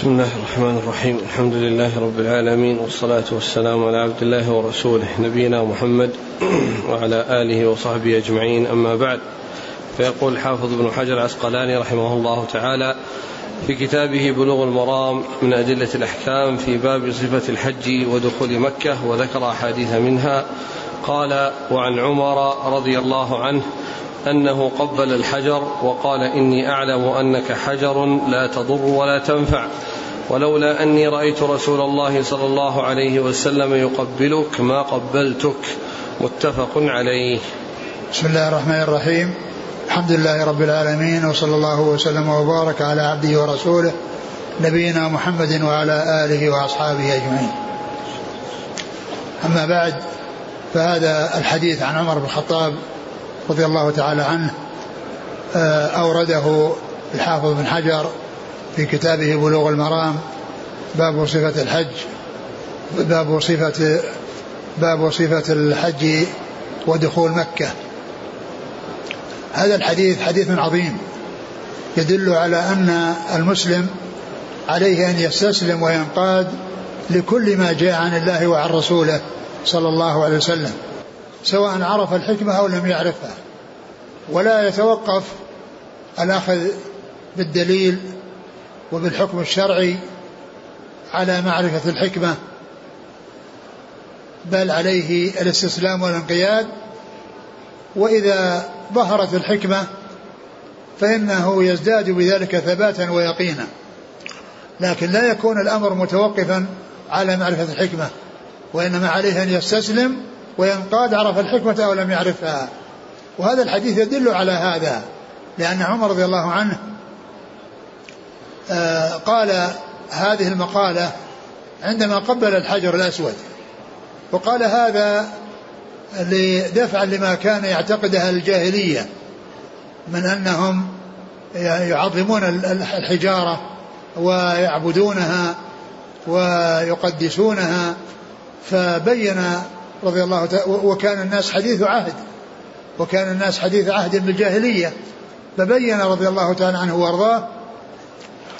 بسم الله الرحمن الرحيم الحمد لله رب العالمين والصلاة والسلام على عبد الله ورسوله نبينا محمد وعلى آله وصحبه أجمعين أما بعد فيقول الحافظ ابن حجر العسقلاني رحمه الله تعالى في كتابه بلوغ المرام من أدلة الأحكام في باب صفة الحج ودخول مكة وذكر أحاديث منها قال وعن عمر رضي الله عنه أنه قبل الحجر وقال إني أعلم أنك حجر لا تضر ولا تنفع ولولا أني رأيت رسول الله صلى الله عليه وسلم يقبلك ما قبلتك متفق عليه. بسم الله الرحمن الرحيم. الحمد لله رب العالمين وصلى الله وسلم وبارك على عبده ورسوله نبينا محمد وعلى آله وأصحابه أجمعين. أما بعد فهذا الحديث عن عمر بن الخطاب رضي الله تعالى عنه آه، أورده الحافظ بن حجر في كتابه بلوغ المرام باب صفة الحج باب صفة باب صفة الحج ودخول مكة. هذا الحديث حديث عظيم يدل على أن المسلم عليه أن يستسلم وينقاد لكل ما جاء عن الله وعن رسوله صلى الله عليه وسلم سواء عرف الحكمة أو لم يعرفها. ولا يتوقف الأخذ بالدليل وبالحكم الشرعي على معرفة الحكمة بل عليه الاستسلام والانقياد. وإذا ظهرت الحكمة فإنه يزداد بذلك ثباتا ويقينا. لكن لا يكون الأمر متوقفا على معرفة الحكمة وإنما عليه أن يستسلم وينقاد عرف الحكمة أو لم يعرفها. وهذا الحديث يدل على هذا لأن عمر رضي الله عنه قال هذه المقالة عندما قبل الحجر الأسود وقال هذا لدفع لما كان يعتقده الجاهلية من أنهم يعظمون الحجارة ويعبدونها ويقدسونها فبين رضي الله تعالى وكان الناس حديث عهد وكان الناس حديث عهد بالجاهلية فبين رضي الله تعالى عنه وأرضاه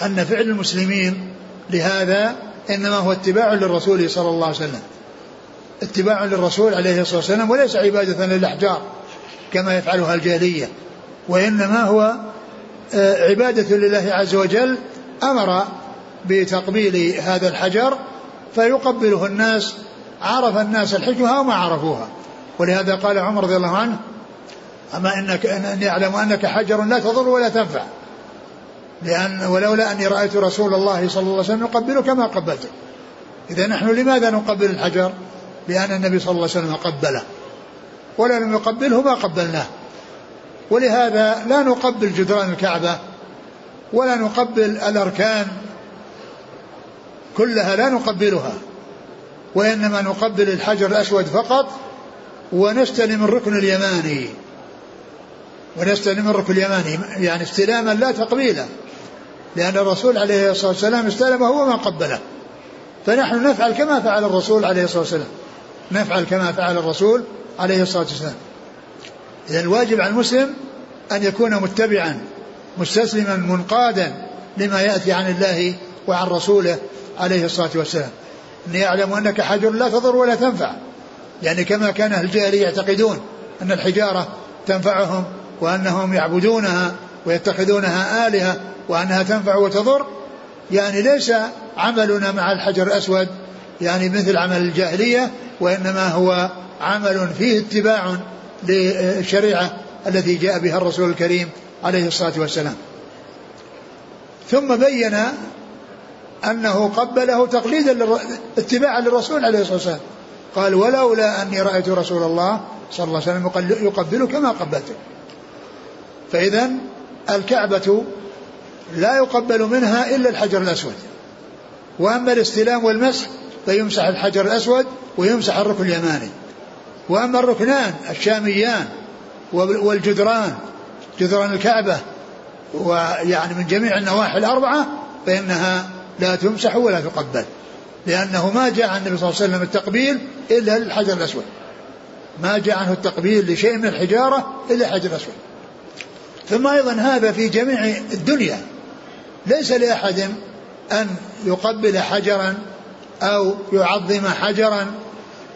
أن فعل المسلمين لهذا إنما هو اتباع للرسول صلى الله عليه وسلم. اتباع للرسول عليه الصلاة والسلام وليس عبادة للأحجار كما يفعلها الجاهلية وإنما هو آه، عبادة لله عز وجل أمر بتقبيل هذا الحجر فيقبله الناس عرف الناس الحكمة أو ما عرفوها. ولهذا قال عمر رضي الله عنه أما إنك أني أعلم أنك حجر لا تضر ولا تنفع. لأن ولولا أني رأيت رسول الله صلى الله عليه وسلم يقبلك ما قبلته. إذا نحن لماذا نقبل الحجر؟ لأن النبي صلى الله عليه وسلم قبله. ولا لم يقبله ما قبلناه. ولهذا لا نقبل جدران الكعبة ولا نقبل الأركان كلها لا نقبلها. وإنما نقبل الحجر الأسود فقط ونستلم الركن اليماني. ونستلم الركن اليماني يعني استلاما لا تقبيلا. لأن الرسول عليه الصلاة والسلام استلمه ما قبله. فنحن نفعل كما فعل الرسول عليه الصلاة والسلام. نفعل كما فعل الرسول عليه الصلاة والسلام. إذا الواجب على المسلم أن يكون متبعا مستسلما منقادا لما يأتي عن الله وعن رسوله عليه الصلاة والسلام. أن يعلم أنك حجر لا تضر ولا تنفع. يعني كما كان أهل الجاهلية يعتقدون أن الحجارة تنفعهم وأنهم يعبدونها ويتخذونها آلهة وأنها تنفع وتضر؟ يعني ليس عملنا مع الحجر الأسود يعني مثل عمل الجاهلية وإنما هو عمل فيه اتباع للشريعة التي جاء بها الرسول الكريم عليه الصلاة والسلام. ثم بين أنه قبله تقليدا اتباعا للرسول عليه الصلاة والسلام. قال ولولا أني رأيت رسول الله صلى الله عليه وسلم يقبله كما قبلته فإذا الكعبة لا يقبل منها إلا الحجر الأسود. وأما الاستلام والمسح فيمسح الحجر الأسود ويمسح الركن اليماني. وأما الركنان الشاميان والجدران جدران الكعبة ويعني من جميع النواحي الأربعة فإنها لا تمسح ولا تقبل. لأنه ما جاء عن النبي صلى الله عليه وسلم التقبيل إلا الحجر الأسود. ما جاء عنه التقبيل لشيء من الحجارة إلا الحجر الأسود. ثم أيضا هذا في جميع الدنيا. ليس لأحد أن يقبل حجرا أو يعظم حجرا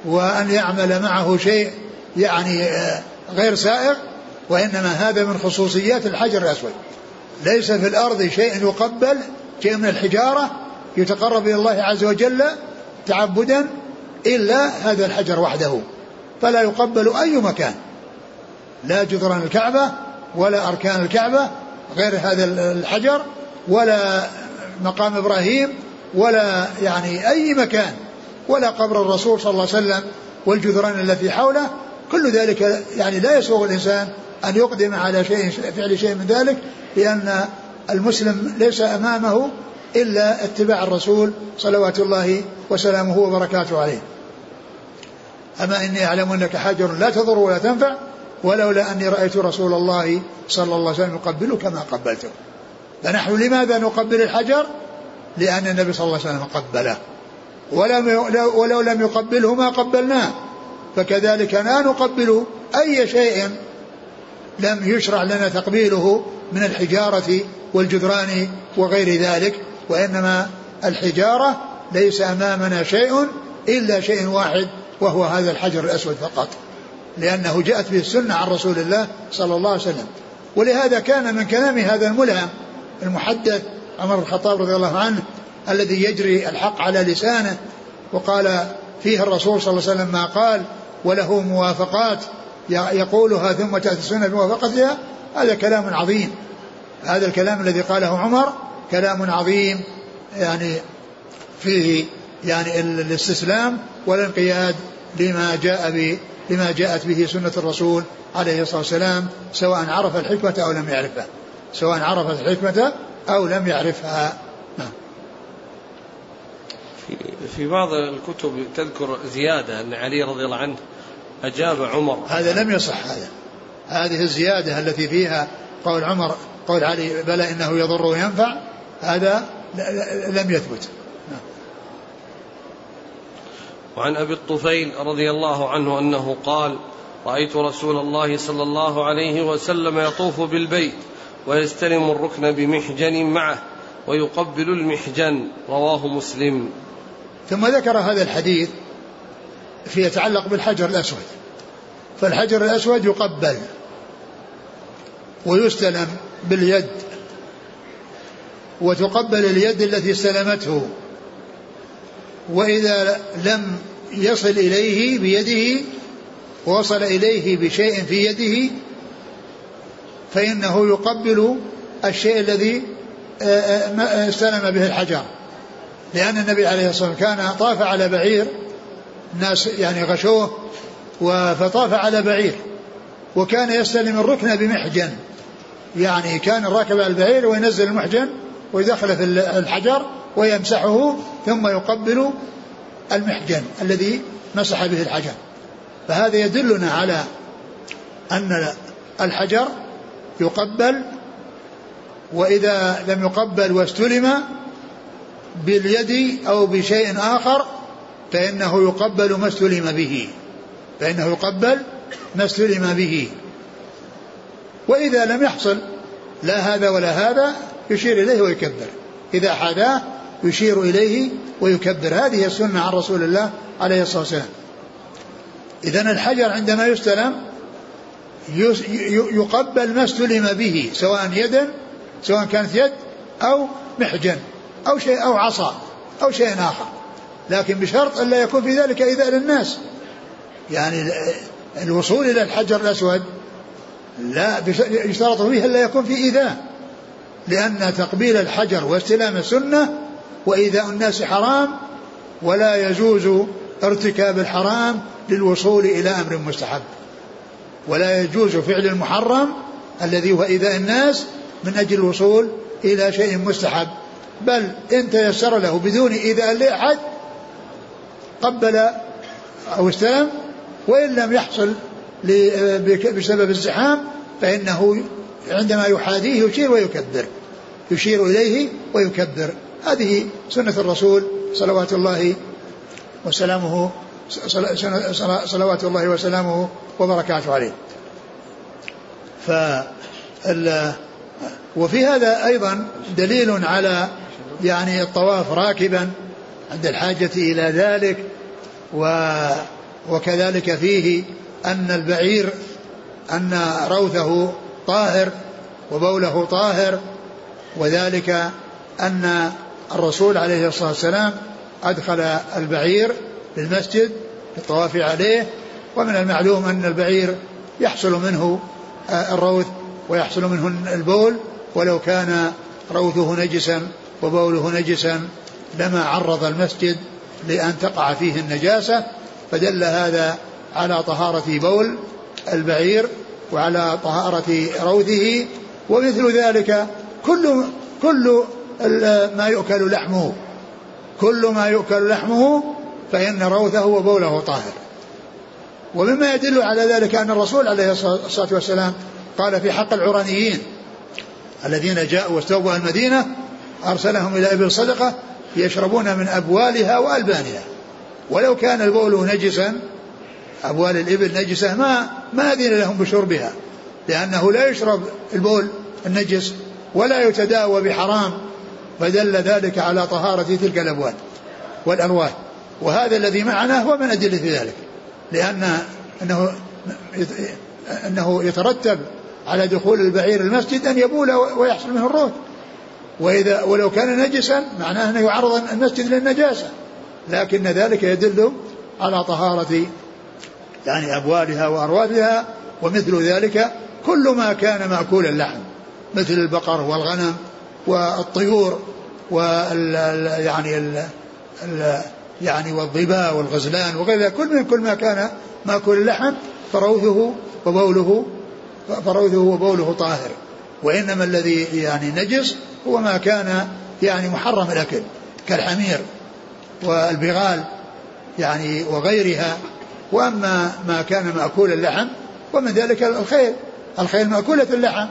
وأن يعمل معه شيء يعني آه، غير سائغ وإنما هذا من خصوصيات الحجر الأسود. ليس في الأرض شيء يقبل شيء من الحجارة يتقرب إلى الله عز وجل تعبدا إلا هذا الحجر وحده. فلا يقبل أي مكان. لا جدران الكعبة ولا أركان الكعبة غير هذا الحجر ولا مقام إبراهيم ولا يعني أي مكان ولا قبر الرسول صلى الله عليه وسلم والجدران التي حوله. كل ذلك يعني لا يسوغ الإنسان أن يقدم على شيء فعل شيء من ذلك لأن المسلم ليس أمامه إلا اتباع الرسول صلوات الله وسلامه وبركاته عليه. أما إني أعلم أنك حاجر لا تضر ولا تنفع ولولا أني رأيت رسول الله صلى الله عليه وسلم يقبلك ما قبلته. فنحن لماذا نقبل الحجر؟ لأن النبي صلى الله عليه وسلم قبله. ولم ولو لم يقبله ما قبلناه. فكذلك لا نقبل أي شيء لم يشرع لنا تقبيله من الحجارة والجدران وغير ذلك. وإنما الحجارة ليس أمامنا شيء إلا شيء واحد وهو هذا الحجر الأسود فقط. لأنه جاءت به السنة عن رسول الله صلى الله عليه وسلم. ولهذا كان من كلام هذا الملهم المحدث عمر بن الخطاب رضي الله عنه الذي يجري الحق على لسانه وقال فيه الرسول صلى الله عليه وسلم ما قال وله موافقات يقولها ثم تأتي السنة بموافقتها. هذا كلام عظيم. هذا الكلام الذي قاله عمر كلام عظيم يعني فيه يعني الاستسلام والانقياد لما جاء به لما جاءت به سنة الرسول عليه الصلاة والسلام سواء عرف الحكمة أو لم يعرفها. سواء عرف الحكمة أو لم يعرفها. نعم. في, في بعض الكتب تذكر زيادة أن علي رضي الله عنه أجاب عمر. هذا لم يصح هذا. هذه الزيادة التي فيها قول عمر قول علي بلى إنه يضر وينفع. هذا لم يثبت. وعن أبي الطفيل رضي الله عنه أنه قال رأيت رسول الله صلى الله عليه وسلم يطوف بالبيت ويستلم الركن بمحجن معه ويقبل المحجن. رواه مسلم. ثم ذكر هذا الحديث في يتعلق بالحجر الأسود. فالحجر الأسود يقبل ويستلم باليد وتقبل اليد التي استلمته. وإذا لم يصل إليه بيده ووصل إليه بشيء في يده فإنه يقبل الشيء الذي آه، آه، استلم به الحجر. لأن النبي عليه الصلاة والسلام كان طاف على بعير ناس يعني غشوه فطاف على بعير وكان يستلم الركن بمحجن. يعني كان راكب على البعير وينزل المحجن ويدخل في الحجر ويمسحه ثم يقبل المحجن الذي مسح به الحجر. فهذا يدلنا على أن الحجر يقبل وإذا لم يقبل واستلم باليد أو بشيء آخر فإنه يقبل ما استلم به فإنه يقبل ما استلم به. وإذا لم يحصل لا هذا ولا هذا يشير إليه ويكبر. إذا حداه يشير إليه ويكبر. هذه السنة عن رسول الله عليه الصلاة والسلام. إذا الحجر عندما يستلم يقبل ما استلم به سواء يدا سواء كانت يد أو محجن أو شيء أو عصا أو شيء آخر. لكن بشرط ألا يكون في ذلك إيذاء للناس. يعني الوصول إلى الحجر الأسود لا يشترط فيه ألا يكون في إيذاء لأن تقبيل الحجر واستلام سنة وإيذاء الناس حرام ولا يجوز ارتكاب الحرام للوصول إلى أمر مستحب. ولا يجوز فعل المحرم الذي هو إيذاء الناس من أجل الوصول إلى شيء مستحب. بل إن تيسر له بدون إيذاء لأحد قبل أو استلم وإن لم يحصل بسبب الزحام فإنه عندما يحاذيه يشير ويكبر يشير إليه ويكبر. هذه سنة الرسول صلوات الله وسلامه صلوات الله وسلامه وبركاته عليه. ف وفي هذا أيضا دليل على يعني الطواف راكبا عند الحاجة إلى ذلك و وكذلك فيه أن البعير أن روثه طاهر وبوله طاهر وذلك أن الرسول عليه الصلاة والسلام أدخل البعير للمسجد للطواف عليه ومن المعلوم أن البعير يحصل منه آه، الروث ويحصل منه البول ولو كان روثه نجسا وبوله نجسا لما عرض المسجد لأن تقع فيه النجاسة فدل هذا على طهارة بول البعير وعلى طهارة روثه ومثل ذلك كل كل ما يؤكل لحمه. كل ما يؤكل لحمه فإن روثه وبوله طاهر. ومما يدل على ذلك أن الرسول عليه الصلاة والسلام قال في حق العرانيين الذين جاءوا واستوبوا المدينة أرسلهم إلى إبل صدقة يشربون من أبوالها وألبانها. ولو كان البول نجسا أبوال الإبل نجسة ما ما أذن لهم بشربها لأنه لا يشرب البول النجس ولا يتداوى بحرام. فدل ذلك على طهارة تلك الأبوال والأرواح وهذا الذي معنا هو من أدلة ذلك لأن أنه أنه يترتب على دخول البعير المسجد أن يبول ويحصل منه الروث وإذا ولو كان نجسا معناه أنه يعرض المسجد للنجاسة. لكن ذلك يدل على طهارة يعني أبوالها وأرواثها ومثل ذلك كل ما كان مأكول اللحم مثل البقر والغنم والطيور وال يعني ال يعني والظباء والغزلان وكذا كل من كل ما كان مأكول اللحم فروثه وبوله فروثه وبوله طاهر. وإنما الذي يعني نجس هو ما كان يعني محرم الأكل كالحمير والبغال يعني وغيرها. وأما ما كان مأكول اللحم ومن ذلك الخيل. الخيل مأكولة اللحم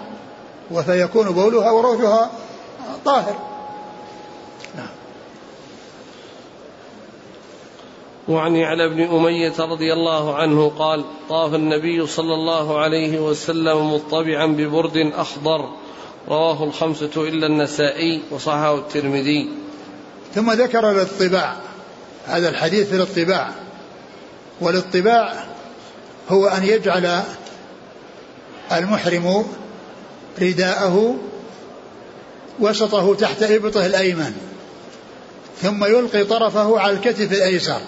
وفيكون بولها وروثها طاهر. نعم. وعن على بن أمية رضي الله عنه قال طاف النبي صلى الله عليه وسلم مطبعا ببرد أخضر رواه الخمسة إلا النسائي وصححه الترمذي. ثم ذكر الاطباع هذا الحديث في الاطباع والاطباع هو أن يجعل المحرم رداءه وسطه تحت إبطه الأيمن ثم يلقي طرفه على الكتف الأيسر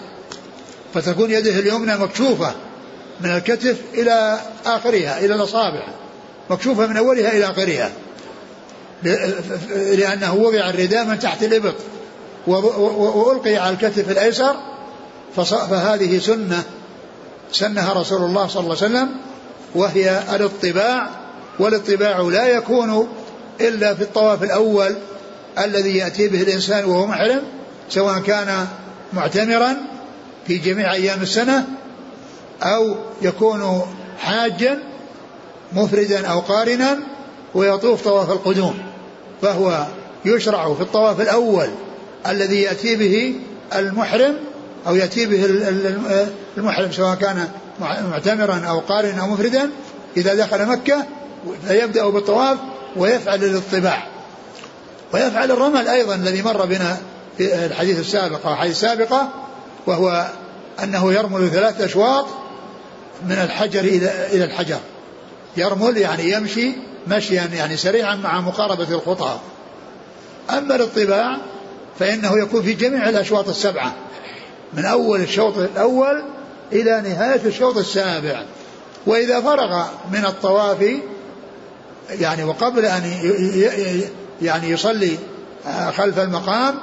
فتكون يده اليمنى مكشوفة من الكتف إلى آخرها إلى الأصابع مكشوفة من أولها إلى آخرها لأنه وضع الرداء من تحت الإبط وألقي على الكتف الأيسر فهذه سنة سنها رسول الله صلى الله عليه وسلم وهي الاطباع والاطباع لا يكون إلا في الطواف الأول الذي يأتي به الإنسان وهو محرم سواء كان معتمرا في جميع أيام السنة أو يكون حاجا مفردا أو قارنا ويطوف طواف القدوم. فهو يشرع في الطواف الأول الذي يأتي به المحرم أو يأتي به المحرم سواء كان معتمرا أو قارنا أو مفردا إذا دخل مكة فيبدأ بالطواف ويفعل الاطباع ويفعل الرمل أيضا الذي مر بنا في الحديث السابق أو الحديث السابقة وهو أنه يرمل ثلاث أشواط من الحجر إلى إلى الحجر. يرمل يعني يمشي مشيا يعني سريعا مع مقاربة الخطى. أما الاطباع فإنه يكون في جميع الأشواط السبعة من أول الشوط الأول إلى نهاية الشوط السابع. وإذا فرغ من الطواف يعني وقبل أن يعني يصلي خلف المقام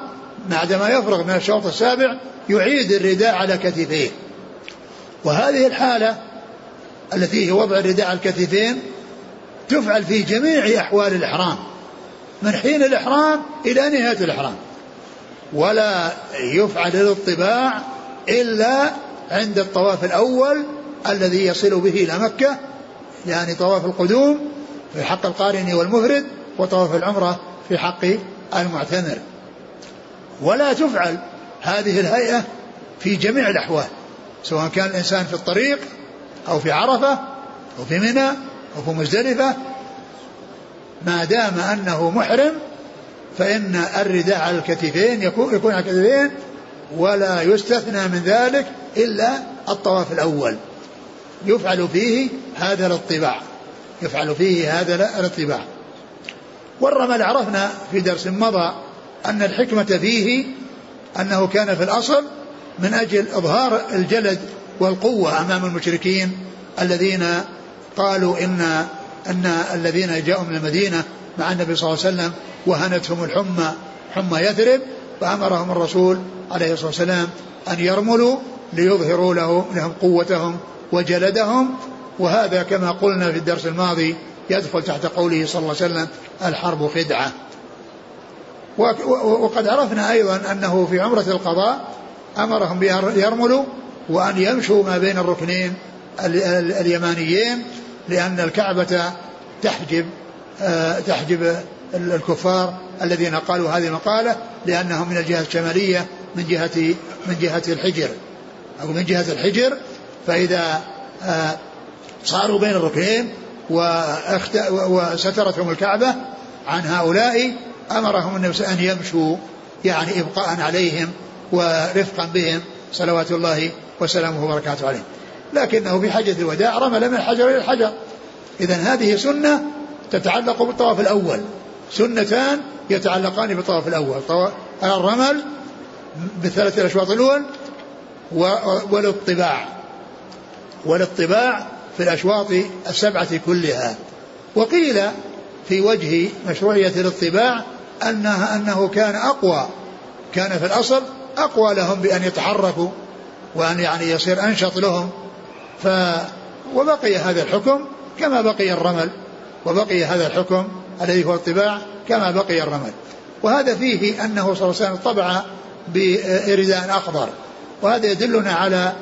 بعدما يفرغ من الشوط السابع يعيد الرداء على كتفيه. وهذه الحالة التي هي وضع الرداء على الكتفين تفعل في جميع أحوال الإحرام من حين الإحرام إلى نهاية الإحرام. ولا يفعل الاطباع إلا عند الطواف الأول الذي يصل به إلى مكة يعني طواف القدوم في حق القارن والمفرد وطواف العمرة في حق المعتمر. ولا تفعل هذه الهيئة في جميع الأحوال سواء كان الإنسان في الطريق أو في عرفة أو في منى أو في مزدلفة. ما دام أنه محرم فإن الرداء على الكتفين يكون, يكون على الكتفين ولا يستثنى من ذلك إلا الطواف الأول. يفعل فيه هذا الاطباع يفعل فيه هذا الاطباع والرمل عرفنا في درس مضى أن الحكمة فيه أنه كان في الأصل من أجل إظهار الجلد والقوة أمام المشركين الذين قالوا إن أن الذين جاءوا من المدينة مع النبي صلى الله عليه وسلم وهنتهم الحمى حمى يثرب فأمرهم الرسول عليه الصلاة والسلام أن يرملوا ليظهروا له لهم قوتهم وجلدهم وهذا كما قلنا في الدرس الماضي يدخل تحت قوله صلى الله عليه وسلم الحرب خدعة. وقد عرفنا أيضا أنه في عمرة القضاء أمرهم بأن يرملوا وأن يمشوا ما بين الركنين اليمانيين لأن الكعبة تحجب آه، تحجب الكفار الذين قالوا هذه المقالة لأنهم من الجهة الشمالية من جهة من جهة الحجر. أو من جهة الحجر فإذا آه، صاروا بين الركنين وسترتهم الكعبة عن هؤلاء. أمرهم النبي أن يمشوا يعني إبقاء عليهم ورفقا بهم صلوات الله وسلامه وبركاته عليهم. لكنه في حجة الوداع رمل من الحجر إلى الحجر. إذا هذه سنة تتعلق بالطواف الأول. سنتان يتعلقان بالطواف الأول. الرمل بالثلاث الأشواط الأول والاطباع. والاطباع في الأشواط السبعة كلها. وقيل في وجه مشروعية الاطباع أنها أنه كان أقوى كان في الأصل أقوى لهم بأن يتحركوا وأن يعني يصير أنشط لهم. ف وبقي هذا الحكم كما بقي الرمل وبقي هذا الحكم الذي هو الطباع كما بقي الرمل. وهذا فيه أنه صلى الله عليه وسلم طبع برداء أخضر. وهذا يدلنا على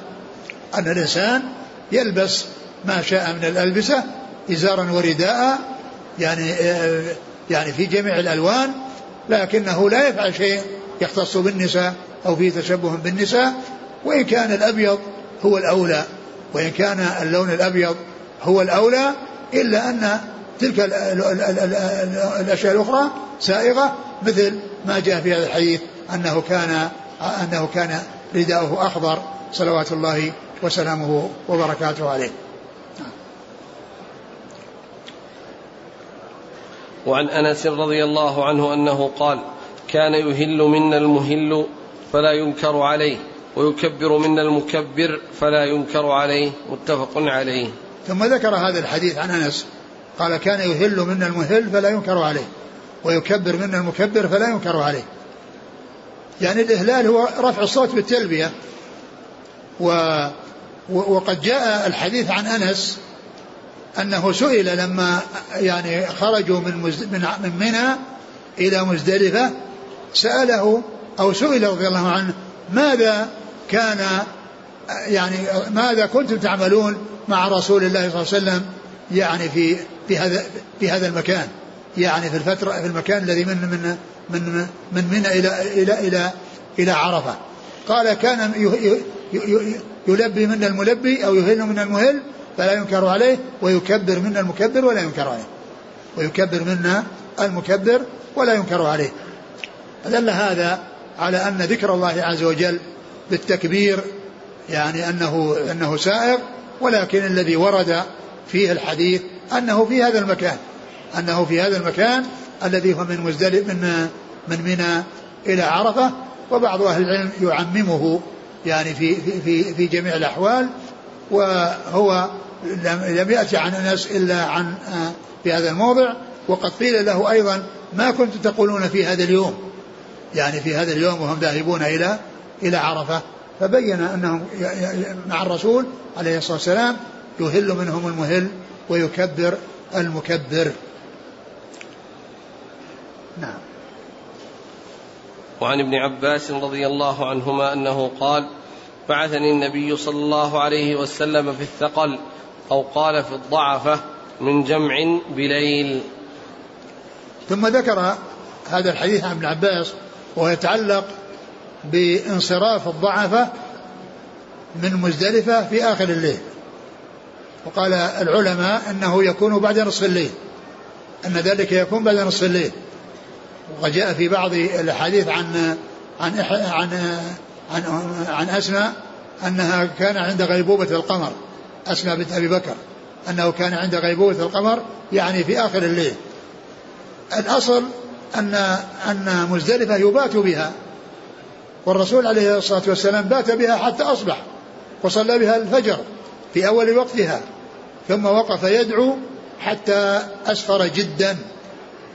أن الإنسان يلبس ما شاء من الألبسة إزارا ورداء يعني يعني في جميع الألوان لكنه لا يفعل شيء يختص بالنساء أو فيه تشبه بالنساء وإن كان الأبيض هو الأولى وإن كان اللون الأبيض هو الأولى إلا أن تلك الأشياء الأخرى سائغة مثل ما جاء في هذا الحديث أنه كان أنه كان رداؤه أخضر صلوات الله وسلامه وبركاته عليه. وعن أنس رضي الله عنه أنه قال كان يهل منا المهل فلا ينكر عليه ويكبر منا المكبر فلا ينكر عليه. متفق عليه. ثم ذكر هذا الحديث عن أنس قال كان يهل منا المهل فلا ينكر عليه ويكبر منا المكبر فلا ينكر عليه. يعني الإهلال هو رفع الصوت بالتلبية و وقد جاء الحديث عن أنس أنه سئل لما يعني خرجوا من من من منى إلى مزدلفة سأله أو سئل رضي الله عنه ماذا كان يعني ماذا كنتم تعملون مع رسول الله صلى الله عليه وسلم يعني في في هذا في هذا المكان؟ يعني في الفترة في المكان الذي من من من من منى إلى إلى إلى إلى عرفة. قال كان يلبي منا الملبي أو يهل منا المهل فلا ينكر عليه ويكبر منا المكبر ولا ينكر عليه. ويكبر منا المكبر ولا ينكر عليه. دل هذا على أن ذكر الله عز وجل بالتكبير يعني أنه أنه سائر ولكن الذي ورد فيه الحديث أنه في هذا المكان أنه في هذا المكان الذي هو من مزدلف من من منى إلى عرفة وبعض أهل العلم يعممه يعني في في في, في جميع الأحوال وهو لم يأتي عن أنس إلا عن آه، في هذا الموضع. وقد قيل له أيضا ما كنتم تقولون في هذا اليوم. يعني في هذا اليوم وهم ذاهبون إلى إلى عرفة. فبين أنهم مع الرسول عليه الصلاة والسلام يهل منهم المهل ويكبر المكبر. نعم. وعن ابن عباس رضي الله عنهما أنه قال بعثني النبي صلى الله عليه وسلم في الثقل أو قال في الضعفة من جمع بليل. ثم ذكر هذا الحديث عن ابن عباس وهو يتعلق بانصراف الضعفة من مزدلفة في آخر الليل. وقال العلماء أنه يكون بعد نصف الليل أن ذلك يكون بعد نصف الليل. وقد جاء في بعض الأحاديث عن عن عن عن, عن أسماء أنها كان عند غيبوبة القمر أسماء بنت أبي بكر أنه كان عند غيبوبة القمر يعني في آخر الليل. الأصل أن أن مزدلفة يبات بها والرسول عليه الصلاة والسلام بات بها حتى أصبح وصلى بها الفجر في أول وقتها ثم وقف يدعو حتى أسفر جدا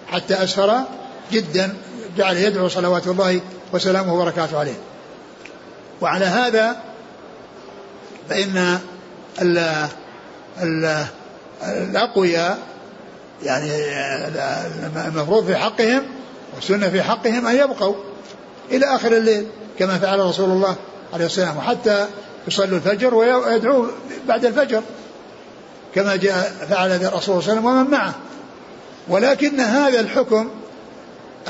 حتى أسفر جدا جعل يدعو صلوات الله وسلامه وبركاته عليه. وعلى هذا فإن ال ال الأقوياء يعني المفروض في حقهم والسنة في حقهم أن يبقوا إلى آخر الليل كما فعل رسول الله عليه السلام وحتى يصلوا الفجر ويدعوا بعد الفجر كما جاء فعل الرسول صلى الله عليه وسلم ومن معه. ولكن هذا الحكم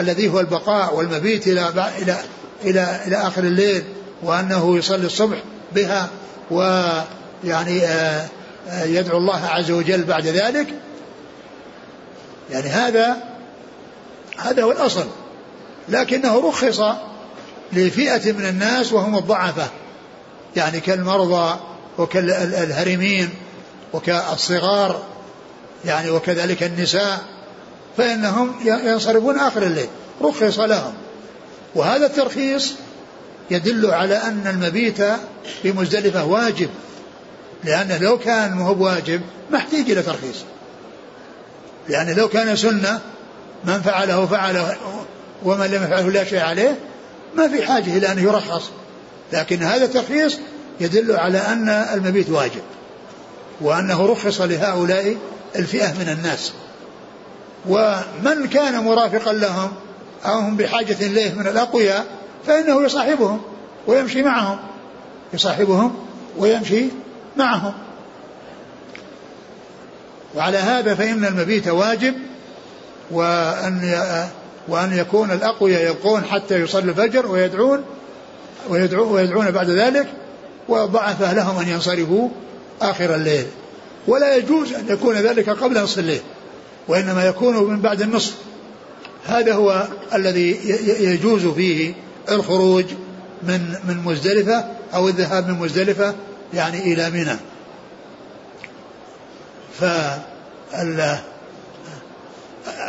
الذي هو البقاء والمبيت إلى إلى إلى إلى آخر الليل وأنه يصلي الصبح بها ويعني آه، آه، يدعو الله عز وجل بعد ذلك. يعني هذا هذا هو الأصل. لكنه رخص لفئة من الناس وهم الضعفة. يعني كالمرضى وكالهرمين وكالصغار يعني وكذلك النساء فإنهم ينصرفون آخر الليل. رخص لهم. وهذا الترخيص يدل على أن المبيت في مزدلفة واجب لأنه لو كان ما هو واجب ما احتاج إلى ترخيص. لأنه لو كان سنة من فعله فعله ومن لم يفعله لا شيء عليه ما في حاجة إلى أن يرخص. لكن هذا الترخيص يدل على أن المبيت واجب وأنه رخص لهؤلاء الفئة من الناس. ومن كان مرافقا لهم أو هم بحاجة إليه من الأقوياء فإنه يصاحبهم ويمشي معهم يصاحبهم ويمشي معهم. وعلى هذا فإن المبيت واجب وأن وأن يكون الأقوياء يبقون حتى يصلوا الفجر ويدعون ويدعون, ويدعون بعد ذلك والضعفاء لهم أن ينصرفوا آخر الليل. ولا يجوز أن يكون ذلك قبل نصف الليل وإنما يكون من بعد النصف. هذا هو الذي يجوز فيه الخروج من من مزدلفة أو الذهاب من مزدلفة يعني إلى منى. ف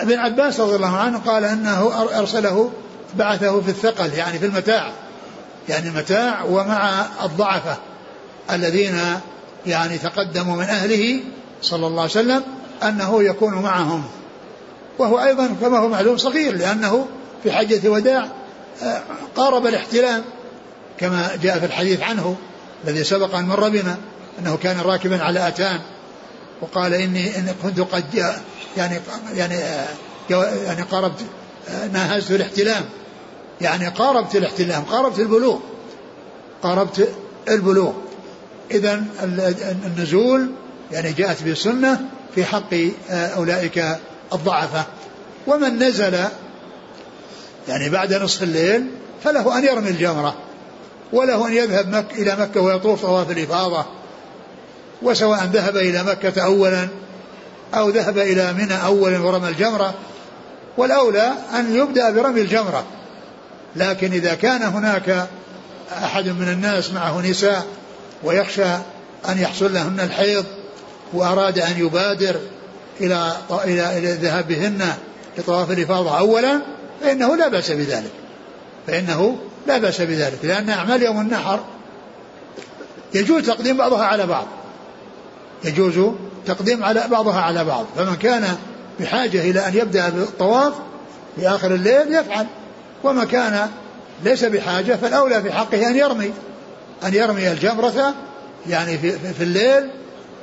ابن عباس رضي الله عنه قال إنه أرسله بعثه في الثقل يعني في المتاع. يعني المتاع ومع الضعفة الذين يعني تقدموا من أهله صلى الله عليه وسلم أنه يكون معهم. وهو أيضا كما هو معلوم صغير لأنه في حجة وداع قارب الاحتلام كما جاء في الحديث عنه الذي سبق أن مر بنا أنه كان راكبا على آتان وقال إني إن كنت قد يعني يعني يعني قاربت ناهزت الاحتلام. يعني قاربت الاحتلام قاربت البلوغ قاربت البلوغ. اذا النزول يعني جاءت بالسنة في حق أولئك الضعفاء ومن نزل يعني بعد نصف الليل فله أن يرمي الجمرة وله أن يذهب مك إلى مكة ويطوف طواف الإفاضة وسواء ذهب إلى مكة أولا أو ذهب إلى منى أولا ورمى الجمرة والأولى أن يبدأ برمي الجمرة. لكن إذا كان هناك أحد من الناس معه نساء ويخشى أن يحصل لهن الحيض وأراد أن يبادر إلى إلى إلى الذهاب بهن لطواف الإفاضة أولا فإنه لا بأس بذلك. فإنه لا بأس بذلك. لأن أعمال يوم النحر يجوز تقديم بعضها على بعض. يجوز تقديم على بعضها على بعض. فمن كان بحاجة إلى أن يبدأ بالطواف في آخر الليل يفعل. وما كان ليس بحاجة فالأولى في حقه أن يرمي. أن يرمي الجمرة يعني في, في الليل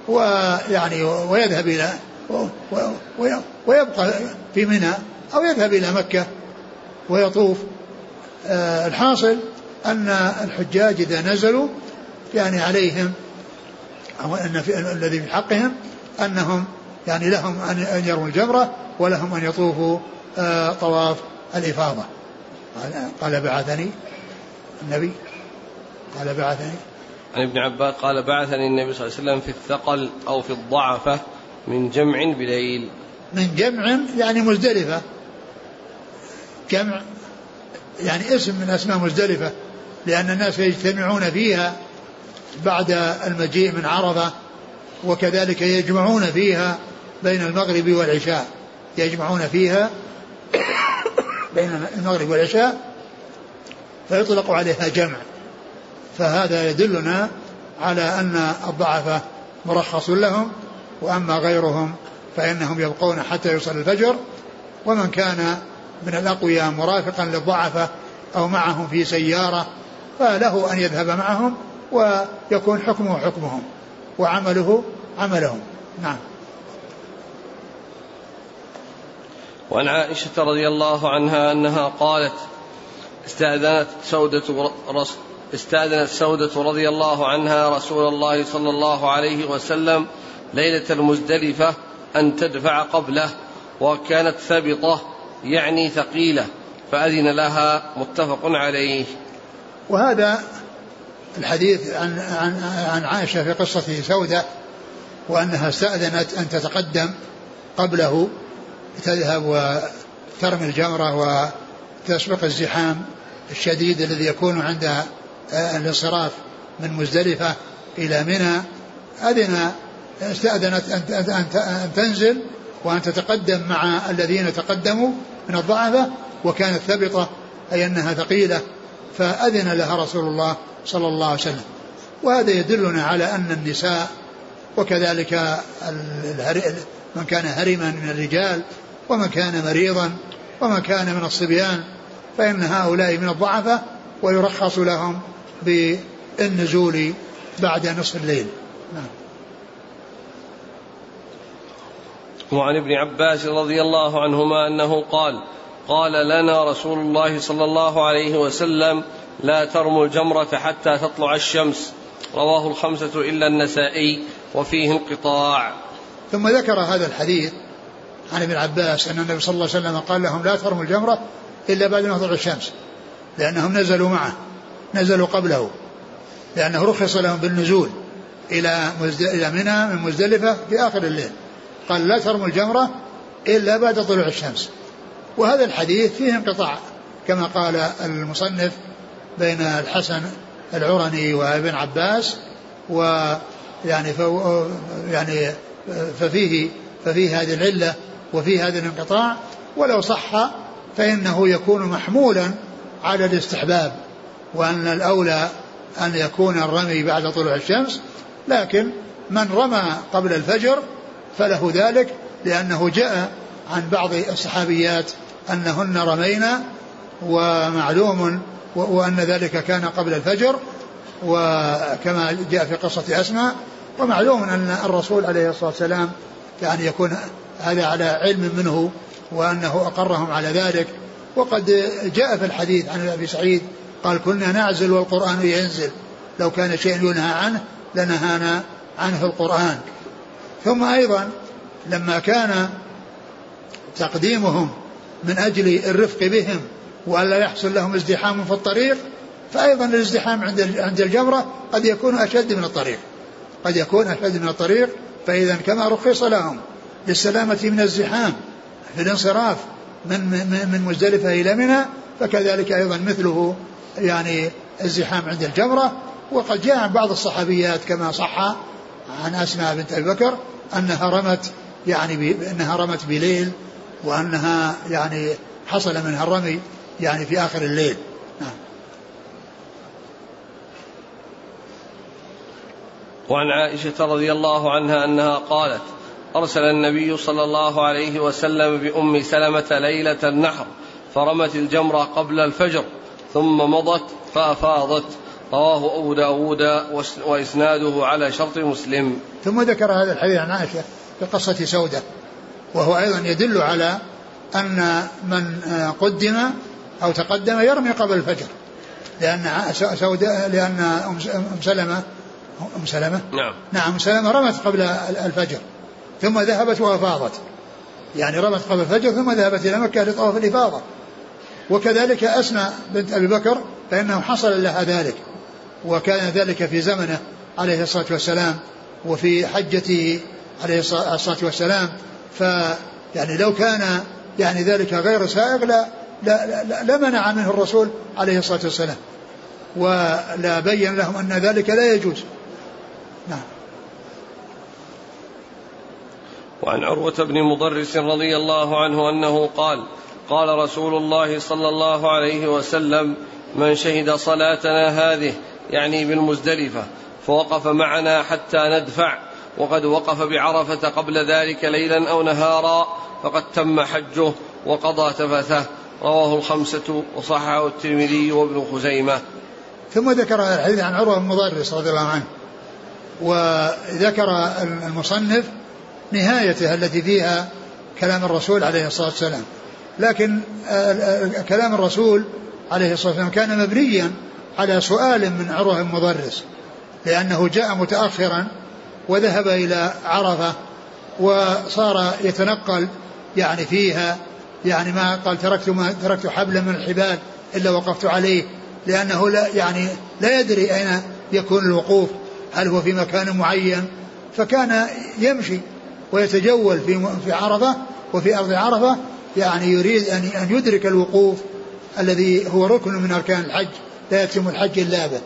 ويعني ويذهب إلى ويبقى في منى أو يذهب إلى مكة. ويطوف. آه، الحاصل أن الحجاج إذا نزلوا يعني عليهم أو أن في الذي في حقهم أنهم يعني لهم أن يرموا الجمرة ولهم أن يطوفوا آه، طواف الإفاضة. قال بعثني النبي. قال بعثني. عن ابن عباس قال بعثني النبي صلى الله عليه وسلم في الثقل أو في الضعفة من جمع بليل. من جمع يعني مزدلفة. جمع يعني اسم من أسماء مزدلفة لأن الناس يجتمعون فيها بعد المجيء من عرفة وكذلك يجمعون فيها بين المغرب والعشاء. يجمعون فيها بين المغرب والعشاء فيطلق عليها جمع. فهذا يدلنا على أن الضعفة مرخص لهم وأما غيرهم فإنهم يبقون حتى يوصل الفجر. ومن كان من الأقوياء مرافقا للضعفة أو معهم في سيارة فله أن يذهب معهم ويكون حكمه حكمهم وعمله عملهم. نعم. وعن عائشة رضي الله عنها أنها قالت استأذنت سودة استأذنت سودة رضي الله عنها رسول الله صلى الله عليه وسلم ليلة المزدلفة أن تدفع قبله وكانت ثبطة يعني ثقيلة فأذن لها متفق عليه. وهذا الحديث عن عن عن عائشة في قصة سودة وأنها استأذنت أن تتقدم قبله تذهب وترمي الجمرة وتسبق الزحام الشديد الذي يكون عند الانصراف من مزدلفة إلى منى. أذن استأذنت أن تنزل وأن تتقدم مع الذين تقدموا من الضعفة وكانت ثبطة أي أنها ثقيلة فأذن لها رسول الله صلى الله عليه وسلم. وهذا يدلنا على أن النساء وكذلك من كان هرما من الرجال ومن كان مريضا ومن كان من الصبيان فإن هؤلاء من الضعفة ويرخص لهم بالنزول بعد نصف الليل. نعم. وعن ابن عباس رضي الله عنهما أنه قال قال لنا رسول الله صلى الله عليه وسلم لا ترموا الجمرة حتى تطلع الشمس. رواه الخمسة إلا النسائي وفيه انقطاع. ثم ذكر هذا الحديث عن ابن عباس أن النبي صلى الله عليه وسلم قال لهم لا ترموا الجمرة إلا بعد ما تطلع الشمس لأنهم نزلوا معه نزلوا قبله لأنه رخص لهم بالنزول إلى إلى منى من مزدلفة في آخر الليل. قال لا ترموا الجمرة إلا بعد طلوع الشمس. وهذا الحديث فيه انقطاع كما قال المصنف بين الحسن العرني وابن عباس ويعني ف يعني ففيه ففيه هذه العلة وفيه هذا الانقطاع. ولو صح فإنه يكون محمولا على الاستحباب وأن الأولى أن يكون الرمي بعد طلوع الشمس. لكن من رمى قبل الفجر فله ذلك لأنه جاء عن بعض الصحابيات أنهن رمينا ومعلوم وأن ذلك كان قبل الفجر وكما جاء في قصة أسماء ومعلوم أن الرسول عليه الصلاة والسلام يعني يكون هذا على علم منه وأنه أقرهم على ذلك. وقد جاء في الحديث عن أبي سعيد قال كنا نعزل والقرآن ينزل. لو كان شيء ينهى عنه لنهانا عنه القرآن. ثم أيضا لما كان تقديمهم من أجل الرفق بهم وألا يحصل لهم ازدحام في الطريق فأيضا الازدحام عند عند الجمرة قد يكون أشد من الطريق. قد يكون أشد من الطريق فإذا كما رخص لهم للسلامة من الزحام في الانصراف من من من مزدلفة إلى منى فكذلك أيضا مثله يعني الزحام عند الجمرة. وقد جاء بعض الصحابيات كما صح عن أسماء بنت أبي بكر أنها رمت يعني أنها رمت بليل وأنها يعني حصل منها الرمي يعني في آخر الليل. نعم. وعن عائشة رضي الله عنها أنها قالت أرسل النبي صلى الله عليه وسلم بأم سلمة ليلة النحر فرمت الجمرة قبل الفجر ثم مضت فأفاضت. رواه أبو داود وإسناده على شرط مسلم. ثم ذكر هذا الحديث عن عائشة في قصة سودة وهو أيضا يدل على أن من قدم أو تقدم يرمي قبل الفجر لأن سوداء لأن أم سلمة أم سلمة؟ نعم. نعم أم سلمة رمت قبل الفجر ثم ذهبت وأفاضت يعني رمت قبل الفجر ثم ذهبت إلى مكة لطواف الإفاضة. وكذلك أسماء بنت أبي بكر فإنه حصل لها ذلك. وكان ذلك في زمنه عليه الصلاة والسلام وفي حجته عليه الصلاة والسلام. ف يعني لو كان يعني ذلك غير سائغ لا لا, لا, لا منع منه الرسول عليه الصلاة والسلام. ولا بين لهم أن ذلك لا يجوز. نعم. وعن عروة بن مضرس رضي الله عنه أنه قال قال رسول الله صلى الله عليه وسلم من شهد صلاتنا هذه يعني بالمزدلفة فوقف معنا حتى ندفع وقد وقف بعرفة قبل ذلك ليلا أو نهارا فقد تم حجه وقضى تفثه رواه الخمسة وصححه الترمذي وابن خزيمة. ثم ذكر الحديث عن عروة بن مضرس رضي الله عنه وذكر المصنف نهايته التي فيها كلام الرسول عليه الصلاة والسلام. لكن كلام الرسول عليه الصلاة والسلام كان مبنيا على سؤال من عروة بن مضرس لأنه جاء متأخرا وذهب إلى عرفة وصار يتنقل يعني فيها يعني ما قال تركت ما تركت حبلا من الحبال إلا وقفت عليه لأنه لا يعني لا يدري أين يكون الوقوف هل هو في مكان معين؟ فكان يمشي ويتجول في في عرفة وفي أرض عرفة يعني يريد أن أن يدرك الوقوف الذي هو ركن من أركان الحج. لا يتم الحج إلا به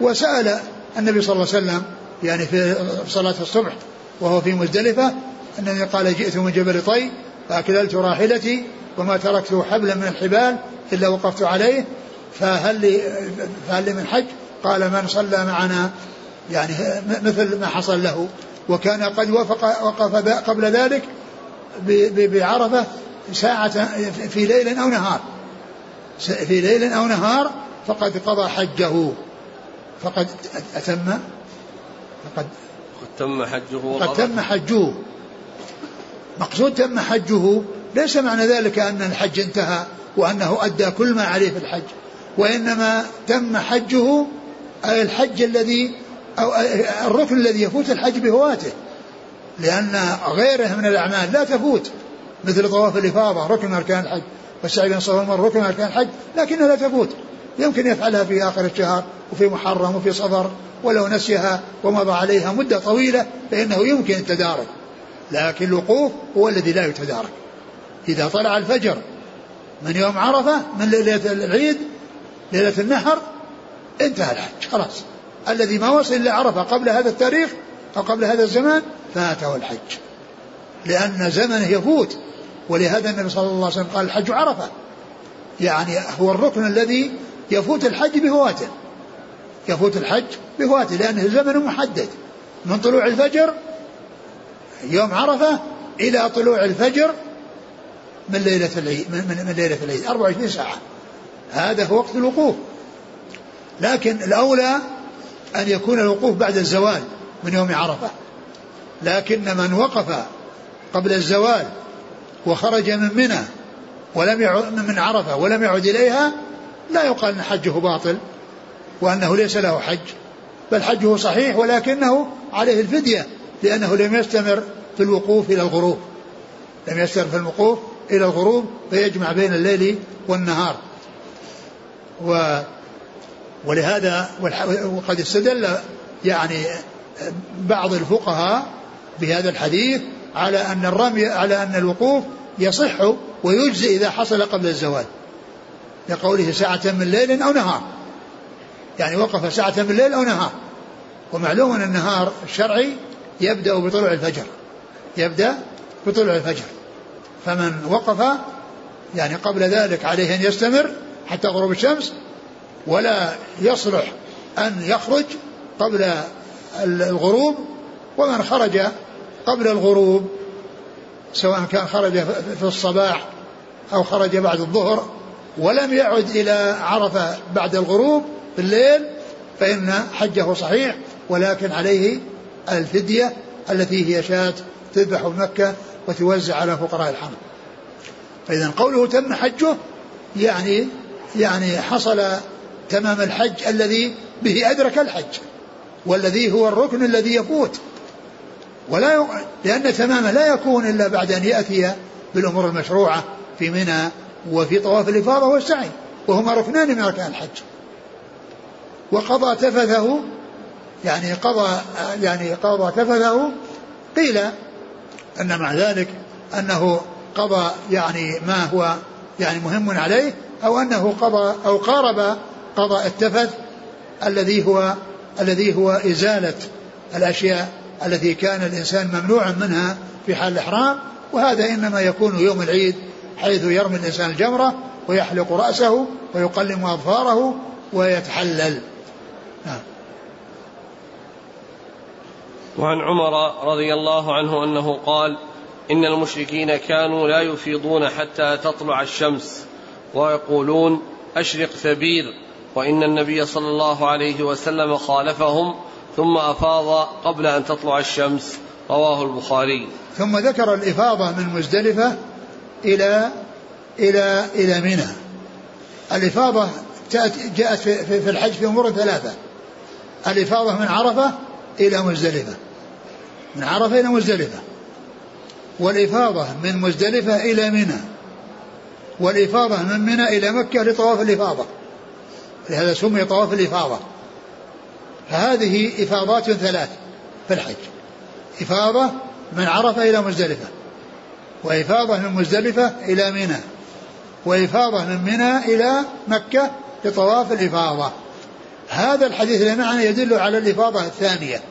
وسأل النبي صلى الله عليه وسلم يعني في صلاة الصبح وهو في مزدلفة أنني قال جئت من جبل طي فأكللت راحلتي وما تركت حبلا من الحبال إلا وقفت عليه فهل لي فهل لي من حج؟ قال من صلى معنا. يعني مثل ما حصل له. وكان قد وفق وقف قبل ذلك بعرفة ساعة في ليل أو نهار. في ليل أو نهار فقد قضى حجه. فقد أتم؟ فقد قد تم حجه قد تم حجه. مقصود تم حجه ليس معنى ذلك أن الحج انتهى وأنه أدى كل ما عليه في الحج وإنما تم حجه الحج الذي أو الركن الذي يفوت الحج بهواته لأن غيره من الأعمال لا تفوت مثل طواف الإفاضة ركن أركان الحج والسعي بين الصفا والمروة ركن أركان الحج لكنها لا تفوت. يمكن يفعلها في آخر الشهر وفي محرم وفي صفر ولو نسيها ومضى عليها مدة طويلة فإنه يمكن التدارك. لكن الوقوف هو الذي لا يتدارك. إذا طلع الفجر من يوم عرفة من ليلة العيد ليلة النحر انتهى الحج خلاص. الذي ما وصل إلى عرفة قبل هذا التاريخ أو قبل هذا الزمان فاته الحج. لأن زمنه يفوت. ولهذا النبي صلى الله عليه وسلم قال الحج عرفة. يعني هو الركن الذي يفوت الحج بفواته. يفوت الحج بفواته لأنه زمن محدد. من طلوع الفجر يوم عرفة إلى طلوع الفجر من ليلة العيد من, من, ليلة العيد 24 ساعة. هذا هو وقت الوقوف. لكن الأولى أن يكون الوقوف بعد الزوال من يوم عرفة. لكن من وقف قبل الزوال وخرج من منى ولم يعد من عرفة ولم يعد إليها لا يقال أن حجه باطل وأنه ليس له حج بل حجه صحيح ولكنه عليه الفدية لأنه لم يستمر في الوقوف إلى الغروب. لم يستمر في الوقوف إلى الغروب فيجمع بين الليل والنهار. و ولهذا وقد استدل يعني بعض الفقهاء بهذا الحديث على أن الرمي على أن الوقوف يصح ويجزي إذا حصل قبل الزوال. لقوله ساعة من ليل أو نهار. يعني وقف ساعة من الليل أو نهار. ومعلوم أن النهار الشرعي يبدأ بطلوع الفجر. يبدأ بطلوع الفجر. فمن وقف يعني قبل ذلك عليه أن يستمر حتى غروب الشمس ولا يصلح أن يخرج قبل الغروب ومن خرج قبل الغروب سواء كان خرج في الصباح أو خرج بعد الظهر ولم يعد إلى عرفة بعد الغروب في الليل فإن حجه صحيح ولكن عليه الفدية التي هي شاة تذبح بمكة وتوزع على فقراء الحرم فإذا قوله تم حجه يعني يعني حصل تمام الحج الذي به أدرك الحج والذي هو الركن الذي يفوت ولا. لأن تمامه لا يكون إلا بعد أن يأتي بالأمور المشروعة في منى وفي طواف الإفاضة والسعي وهما ركنان من أركان الحج. وقضى تفثه يعني قضى يعني قضى تفثه قيل أن مع ذلك أنه قضى يعني ما هو يعني مهم عليه أو أنه قضى أو قارب قضاء التفث الذي هو الذي هو إزالة الأشياء التي كان الإنسان ممنوعا منها في حال الإحرام وهذا إنما يكون يوم العيد حيث يرمي الإنسان الجمرة ويحلق رأسه ويقلم أظفاره ويتحلل. نعم وعن عمر رضي الله عنه أنه قال إن المشركين كانوا لا يفيضون حتى تطلع الشمس ويقولون أشرق ثبير وإن النبي صلى الله عليه وسلم خالفهم ثم أفاض قبل أن تطلع الشمس. رواه البخاري. ثم ذكر الإفاضة من مزدلفة إلى إلى إلى منى. الإفاضة جاءت في, الحج في أمور ثلاثة. الإفاضة من عرفة إلى مزدلفة. من عرفة إلى مزدلفة. والإفاضة من مزدلفة إلى منى. والإفاضة من منى إلى مكة لطواف الإفاضة. لهذا سمي طواف الإفاضة. فهذه إفاضات ثلاث في الحج. إفاضة من عرفة إلى مزدلفة. وإفاضة من مزدلفة إلى منى. وإفاضة من منى إلى مكة لطواف الإفاضة. هذا الحديث اللي معنا يدل على الإفاضة الثانية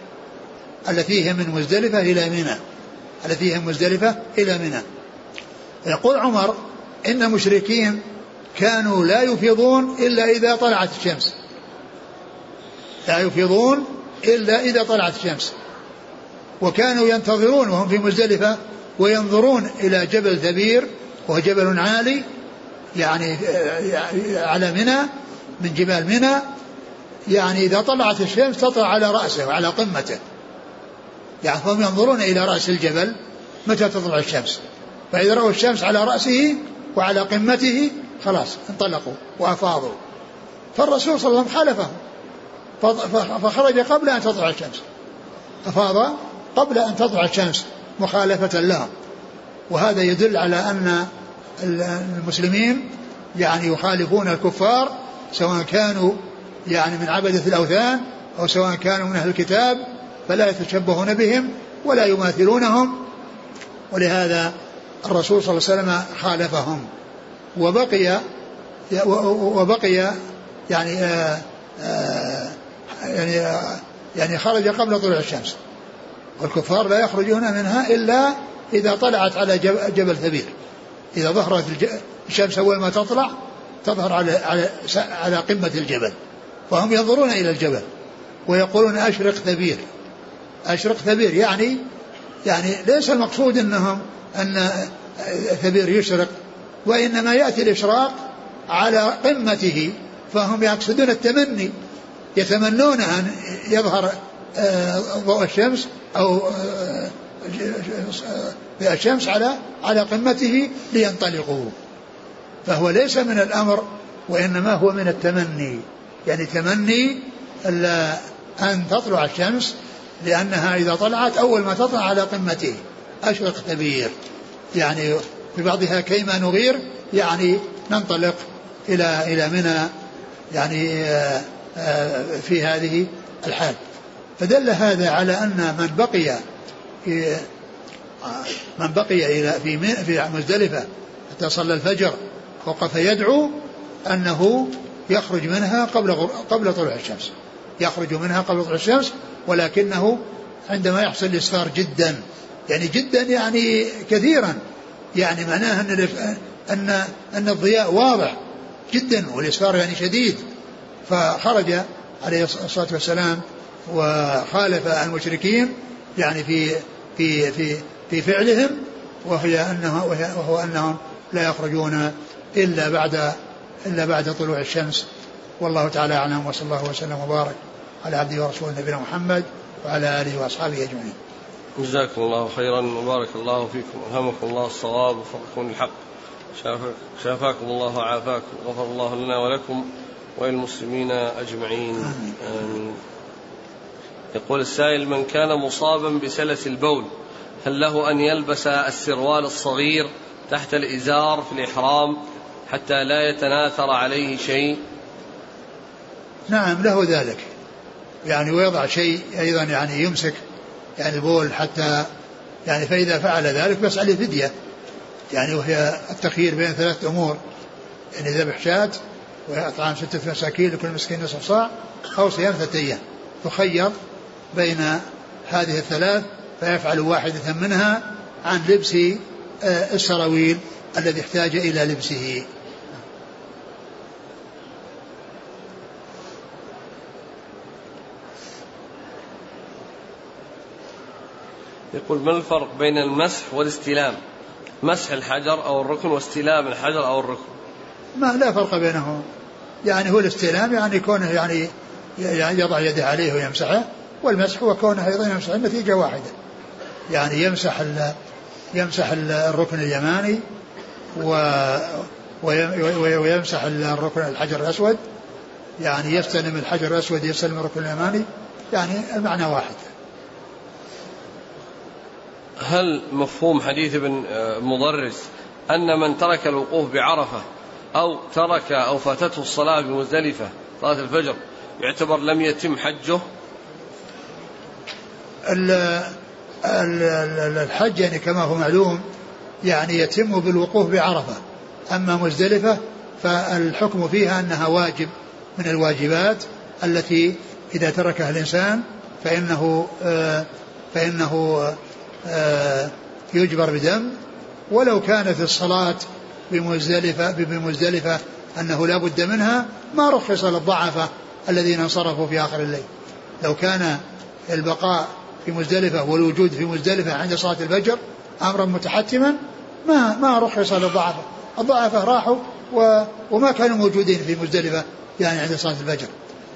التي هي من مزدلفة إلى منى. التي هي مزدلفة إلى منى. يقول عمر إن المشركين كانوا لا يفيضون إلا إذا طلعت الشمس. لا يفيضون إلا إذا طلعت الشمس. وكانوا ينتظرون وهم في مزدلفة وينظرون إلى جبل ثبير وهو جبل عالي يعني آه، على منى من جبال منى يعني إذا طلعت الشمس تطلع على رأسه وعلى قمته. يعني فهم ينظرون إلى رأس الجبل متى تطلع الشمس؟ فإذا رأوا الشمس على رأسه وعلى قمته خلاص انطلقوا وأفاضوا. فالرسول صلى الله عليه وسلم خالفهم فخرج قبل أن تطلع الشمس. أفاض قبل أن تطلع الشمس. مخالفة لهم وهذا يدل على أن المسلمين يعني يخالفون الكفار سواء كانوا يعني من عبدة الأوثان أو سواء كانوا من أهل الكتاب فلا يتشبهون بهم ولا يماثلونهم. ولهذا الرسول صلى الله عليه وسلم خالفهم. وبقي وبقي يعني آآ آآ يعني آآ يعني خرج قبل طلوع الشمس. والكفار لا يخرجون منها إلا إذا طلعت على جبل ثبير إذا ظهرت الشمس أول ما تطلع تظهر على على على قمة الجبل. فهم ينظرون إلى الجبل ويقولون أشرق ثبير أشرق ثبير يعني يعني ليس المقصود أنهم أن ثبير يشرق وإنما يأتي الإشراق على قمته فهم يقصدون التمني يتمنون أن يظهر ضوء الشمس أو آه، الشمس على على قمته لينطلقوا. فهو ليس من الأمر وإنما هو من التمني. يعني تمني أن تطلع الشمس لأنها إذا طلعت أول ما تطلع على قمته. أشرق كبير. يعني في بعضها كيما نغير يعني ننطلق إلى إلى منى. يعني آه، آه، في هذه الحال. فدل هذا على أن من بقي في من بقي إلى في في مزدلفة حتى صلى الفجر وقف يدعو أنه يخرج منها قبل قبل طلوع الشمس. يخرج منها قبل طلوع الشمس ولكنه عندما يحصل الإسفار جدا. يعني جدا يعني كثيرا. يعني معناه أن أن أن الضياء واضح جدا والإسفار يعني شديد. فخرج عليه الصلاة والسلام وخالف المشركين يعني في في في في فعلهم وهي انه وهو أنهم لا يخرجون إلا بعد إلا بعد طلوع الشمس والله تعالى أعلم وصلى الله وسلم وبارك على عبده ورسوله نبينا محمد وعلى آله وأصحابه أجمعين. جزاكم الله خيرا وبارك الله فيكم والهمكم الله الصواب وفقكم الحق شافاكم الله وعافاكم غفر الله لنا ولكم وللمسلمين أجمعين آمين, آمين. يقول السائل من كان مصابا بسلس البول هل له أن يلبس السروال الصغير تحت الإزار في الإحرام حتى لا يتناثر عليه شيء؟ نعم له ذلك. يعني ويضع شيء أيضا يعني يمسك يعني البول حتى يعني فإذا فعل ذلك بس عليه فدية. يعني وهي التخيير بين ثلاث أمور. يعني ذبح شاة وإطعام ستة مساكين لكل مسكين نصف صاع أو صيام ثلاثة أيام. تخير بين هذه الثلاث فيفعل واحدة منها عن لبس آه، السراويل الذي احتاج إلى لبسه. يقول ما الفرق بين المسح والاستلام؟ مسح الحجر أو الركن واستلام الحجر أو الركن؟ ما لا فرق بينهما يعني هو الاستلام يعني كونه يعني يضع يده عليه ويمسحه والمسح هو كونه أيضا يمسح النتيجة واحدة. يعني يمسح ال يمسح الركن اليماني و ويمسح الركن الحجر الأسود. يعني يستلم الحجر الأسود يستلم الركن اليماني. يعني المعنى واحد. هل مفهوم حديث ابن آه، مضرس أن من ترك الوقوف بعرفة أو ترك أو فاتته الصلاة بمزدلفة صلاة الفجر يعتبر لم يتم حجه؟ الحج يعني كما هو معلوم يعني يتم بالوقوف بعرفة. أما مزدلفة فالحكم فيها أنها واجب من الواجبات التي إذا تركها الإنسان فإنه آه، فإنه آه، يجبر بدم ولو كانت الصلاة بمزدلفة بمزدلفة أنه لا بد منها ما رخص للضعفة الذين انصرفوا في آخر الليل. لو كان البقاء في مزدلفة والوجود في مزدلفة عند صلاة الفجر أمرا متحتما ما ما رخص للضعفة الضعفة راحوا و وما كانوا موجودين في مزدلفة يعني عند صلاة الفجر.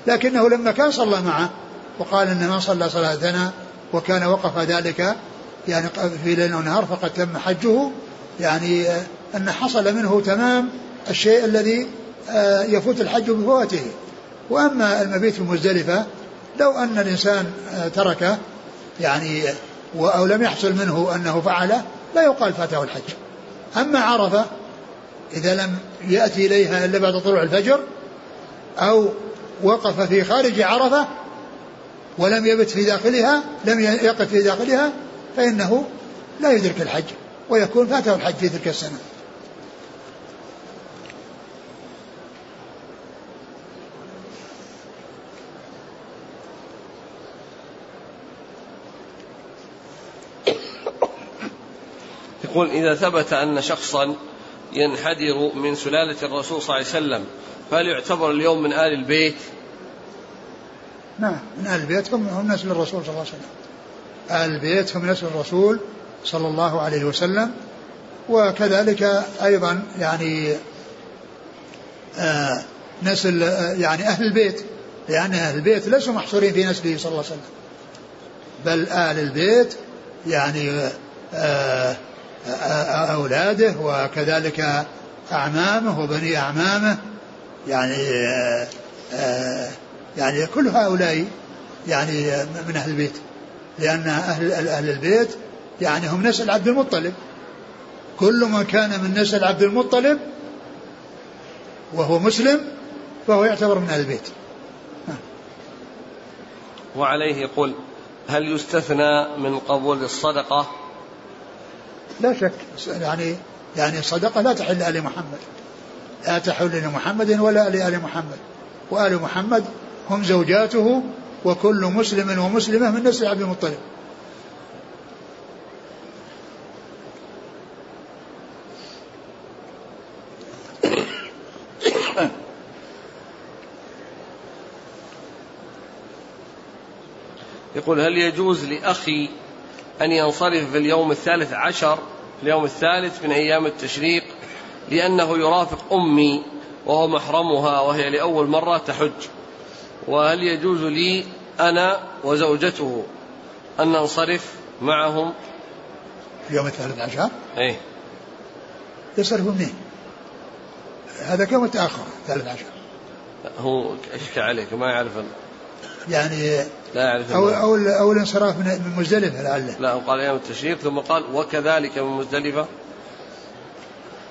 لكنه لما كان صلى معه وقال ان من صلى صلاتنا وكان وقف ذلك يعني في ليل ونهار فقد تم حجه يعني أن حصل منه تمام الشيء الذي آه، يفوت الحج بفوته وأما المبيت في مزدلفة لو أن الإنسان آه، تركه يعني أو لم يحصل منه أنه فعله لا يقال فاته الحج. أما عرفة إذا لم يأتي إليها إلا بعد طلوع الفجر أو وقف في خارج عرفة ولم يبت في داخلها لم يقف في داخلها فإنه لا يدرك الحج ويكون فاته الحج في تلك السنة. يقول إذا ثبت أن شخصا ينحدر من سلالة الرسول صلى الله عليه وسلم فهل يعتبر اليوم من آل البيت؟ نعم من آل البيت هم هم نسل الرسول صلى الله عليه وسلم. آل البيت هم نسل الرسول صلى الله عليه وسلم. وكذلك أيضا يعني آه نسل آه يعني أهل البيت لأن أهل البيت ليسوا محصورين في نسله صلى الله عليه وسلم. بل آل البيت يعني آه أولاده وكذلك أعمامه وبني أعمامه. يعني يعني كل هؤلاء يعني من أهل البيت لأن أهل أهل البيت يعني هم نسل عبد المطلب. كل من كان من نسل عبد المطلب وهو مسلم فهو يعتبر من أهل البيت. وعليه يقول هل يستثنى من قبول الصدقة لا شك. يعني يعني الصدقة لا تحل لآل محمد. لا تحل لمحمد ولا لآل محمد. وآل محمد هم زوجاته وكل مسلم ومسلمة من نسل عبد المطلب يقول هل يجوز لأخي أن ينصرف في اليوم الثالث عشر اليوم الثالث من أيام التشريق لأنه يرافق أمي وهو محرمها وهي لأول مرة تحج. وهل يجوز لي أنا وزوجته أن ننصرف معهم؟ في يوم الثالث عشر؟ إيه. يصرف منين هذا كم متأخر الثالث عشر. هو اشكى عليك؟ ما يعرف. يعني لا يعرف أو, أو, أو الانصراف من مزدلفة لعله. لا قال أيام التشريق ثم قال وكذلك من مزدلفة.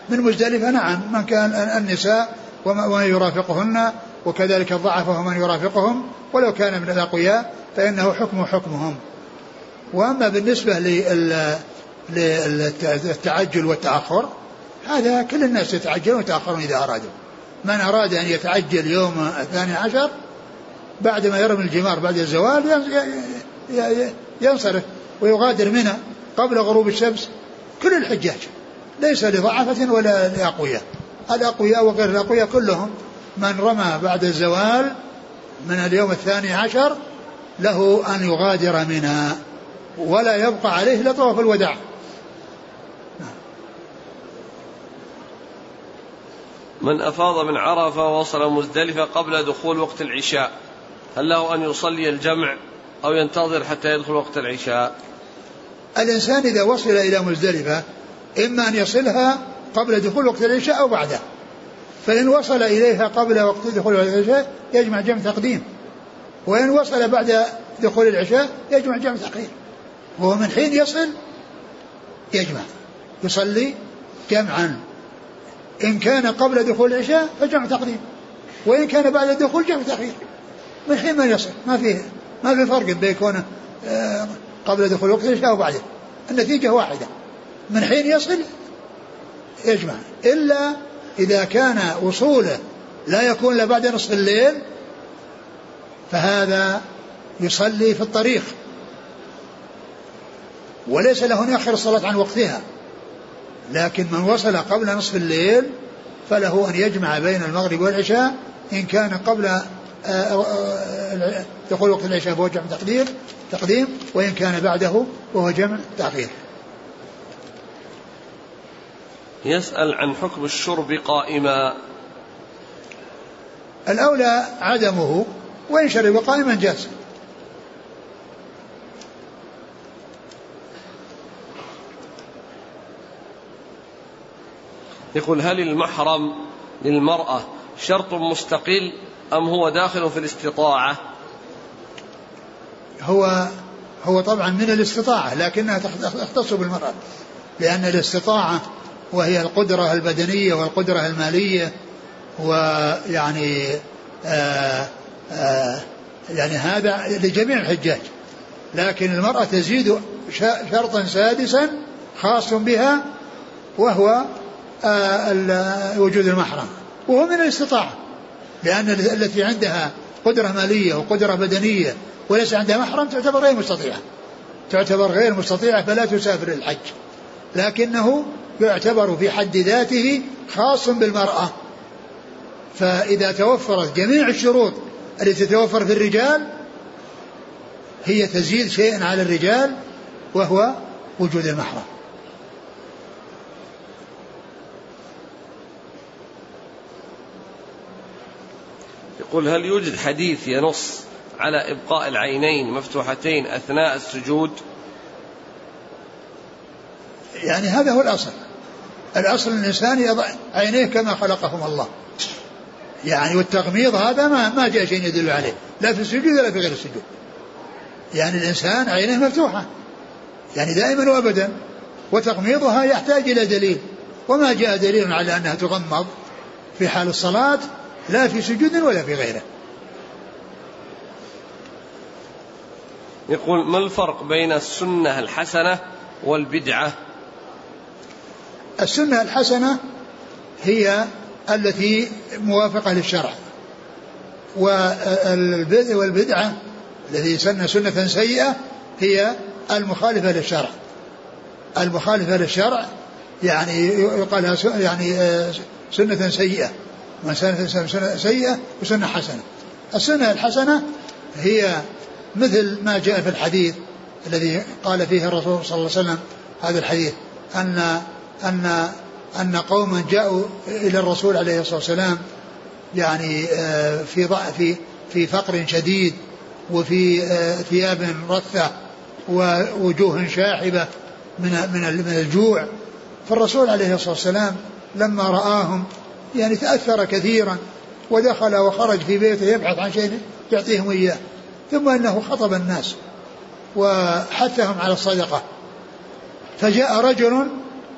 من مزدلفة نعم. من كان النساء ومن يرافقهن وكذلك الضعفاء ومن يرافقهم. ولو كان من الأقوياء فإنه حكم حكمهم. وأما بالنسبة للتعجل والتأخر هذا كل الناس يتعجلون ويتأخرون إذا أرادوا. من أراد أن يتعجل يوم الثاني عشر بعد ما يرمي الجمار بعد الزوال ينصرف ويغادر منى قبل غروب الشمس كل الحجاج. ليس لضعفة ولا لأقوياء. الأقوياء وغير الأقوياء كلهم من رمى بعد الزوال من اليوم الثاني عشر له أن يغادر منى ولا يبقى عليه إلا طواف الوداع. من أفاض من عرفة ووصل مزدلفة قبل دخول وقت العشاء. هل له أن يصلي الجمع أو ينتظر حتى يدخل وقت العشاء. الإنسان إذا وصل إلى مزدلفة إما أن يصلها قبل دخول وقت العشاء أو بعده. فإن وصل إليها قبل وقت دخول العشاء يجمع جمع تقديم. وإن وصل بعد دخول العشاء يجمع جمع تأخير وهو من حين يصل يجمع. يصلي جمعا. إن كان قبل دخول العشاء فجمع تقديم. وإن كان بعد الدخول جمع تأخير من حين ما يصل ما فيه ما في فرق بين كونه آه، قبل دخول وقت العشاء وبعده النتيجة واحدة. من حين يصل يجمع. إلا إذا كان وصوله لا يكون إلا بعد نصف الليل فهذا يصلي في الطريق. وليس له أن يأخر الصلاة عن وقتها. لكن من وصل قبل نصف الليل فله أن يجمع بين المغرب والعشاء إن كان قبل آه، آه، دخول وقت العشاء فهو جمع تقدير تقديم وإن كان بعده وهو جمع تأخير. يسأل عن حكم الشرب قائما. الأولى عدمه وإن شرب قائما جاز. يقول هل المحرم للمرأة شرط مستقل أم هو داخل في الاستطاعة؟ هو هو طبعا من الاستطاعة لكنها تختص بالمرأة لأن الاستطاعة وهي القدرة البدنية والقدرة المالية ويعني آآ آآ يعني هذا لجميع الحجاج لكن المرأة تزيد شرطا سادسا خاص بها وهو وجود المحرم وهو من الاستطاعة. لأن التي عندها قدرة مالية وقدرة بدنية وليس عندها محرم تعتبر غير مستطيعة. تعتبر غير مستطيعة فلا تسافر الحج لكنه يعتبر في حد ذاته خاص بالمرأة. فإذا توفرت جميع الشروط التي تتوفر في الرجال هي تزيد شيئا على الرجال وهو وجود المحرم. يقول هل يوجد حديث ينص على إبقاء العينين مفتوحتين أثناء السجود؟ يعني هذا هو الأصل. الأصل الإنسان يضع عينيه كما خلقهم الله. يعني والتغميض هذا ما ما جاء شيء يدل عليه. لا في السجود ولا في غير السجود. يعني الإنسان عينيه مفتوحة. يعني دائما وأبدا. وتغميضها يحتاج إلى دليل. وما جاء دليل على أنها تغمض في حال الصلاة لا في سجود ولا في غيره. يقول ما الفرق بين السنة الحسنة والبدعة؟ السنة الحسنة هي التي موافقة للشرع. والبدعة الذي سن سنة سيئة هي المخالفة للشرع. المخالفة للشرع يعني يقال يعني آه، سنة سيئة. من سنة سيئة وسنة حسنة. السنة الحسنة هي مثل ما جاء في الحديث الذي قال فيه الرسول صلى الله عليه وسلم هذا الحديث أن أن أن قوما جاءوا إلى الرسول عليه الصلاة والسلام يعني آه، في في في فقر شديد وفي آه، ثياب رثة ووجوه شاحبة من من الجوع. فالرسول عليه الصلاة والسلام لما رآهم يعني تأثر كثيرا ودخل وخرج في بيته يبحث عن شيء يعطيهم إياه ثم أنه خطب الناس وحثهم على الصدقة. فجاء رجل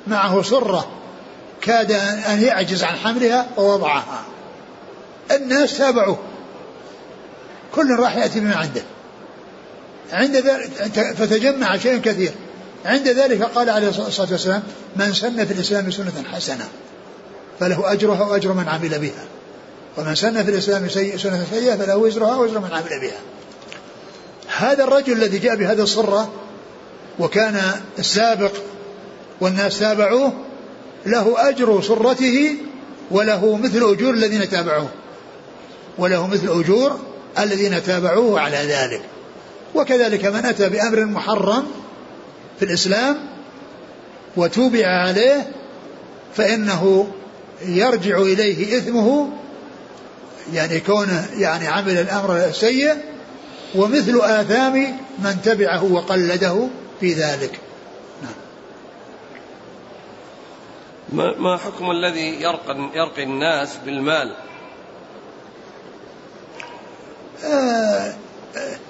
معه سرة كاد أن يعجز عن حملها ووضعها. الناس تابعوه. كل راح يأتي بما عنده. عند ذلك فتجمع شيء كثير. عند ذلك قال عليه الصلاة والسلام من سن في الإسلام سنة حسنة. فله أجرها وأجر من عمل بها. ومن سن في الإسلام سنة سيئة فله وزرها وزر من عمل بها. هذا الرجل الذي جاء بهذه الصرة وكان السابق والناس تابعوه له أجر صرته وله مثل أجور الذين تابعوه. وله مثل أجور الذين تابعوه على ذلك. وكذلك من أتى بأمر محرم في الإسلام وتوبع عليه فإنه يرجع إليه إثمه يعني كونه يعني عمل الأمر السيء ومثل آثام من تبعه وقلده في ذلك. نعم. ما حكم الذي يرقي, يرقي الناس بالمال؟ آه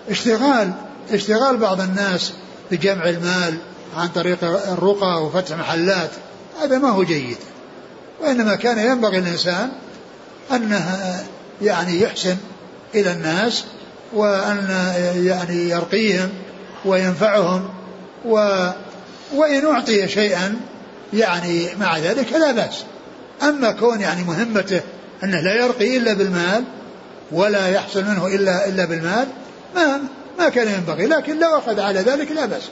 اشتغال اشتغال بعض الناس بجمع المال عن طريق الرقى وفتح محلات هذا ما هو جيد. وإنما كان ينبغي الإنسان أنه يعني يحسن إلى الناس وأن يعني يرقيهم وينفعهم و وإن أعطي شيئا يعني مع ذلك لا بأس. أما كون يعني مهمته أنه لا يرقي إلا بالمال ولا يحصل منه إلا إلا بالمال ما ما كان ينبغي. لكن لو أخذ على ذلك لا بأس.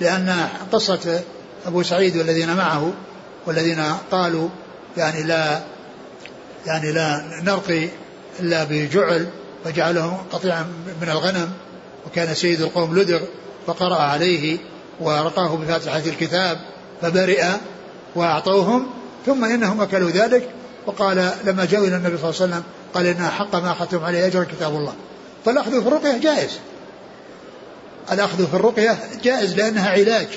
لأن قصة أبو سعيد والذين معه والذين قالوا يعني لا يعني لا نرقي إلا بجعل وجعلهم قطيعا من الغنم وكان سيد القوم لدغ فقرأ عليه ورقاه بفاتحة الكتاب فبرئ وأعطوهم ثم إنهم أكلوا ذلك. وقال لما جاءوا إلى النبي صلى الله عليه وسلم قال إن حق ما أخذتم عليه أجر كتاب الله. فالأخذ في الرقية جائز. الأخذ في الرقية جائز لأنها علاج.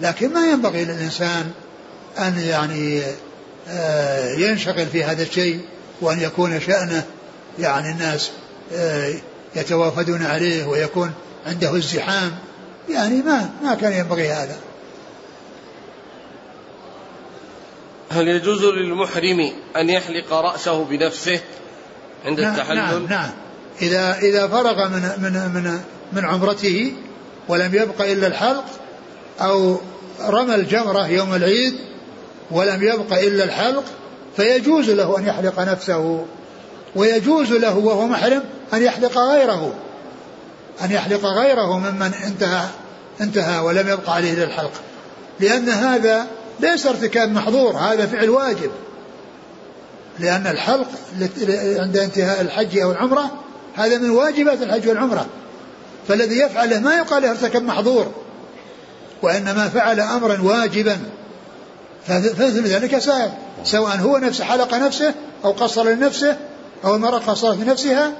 لكن ما ينبغي للإنسان أن يعني ينشغل في هذا الشيء وأن يكون شأنه يعني الناس آه، يتوافدون عليه ويكون عنده ازدحام. يعني ما ما كان ينبغي هذا. هل يجوز للمحرم أن يحلق رأسه بنفسه عند نعم التحلل؟ نعم نعم. إذا إذا فرغ من من من من عمرته ولم يبق إلا الحلق أو رمى الجمرة يوم العيد ولم يبق إلا الحلق فيجوز له أن يحلق نفسه ويجوز له وهو محرم أن يحلق غيره أن يحلق غيره ممن انتهى انتهى ولم يبق عليه إلا الحلق. لأن هذا ليس ارتكاب محظور هذا فعل واجب. لأن الحلق عند انتهاء الحج أو العمرة هذا من واجبات الحج والعمرة. فالذي يفعله ما يقال ارتكب محظور وإنما فعل أمرا واجبا. فمثل ذلك سائر سواء هو نفسه حلق نفسه أو قصر لنفسه أو المرأة قصرت لنفسها.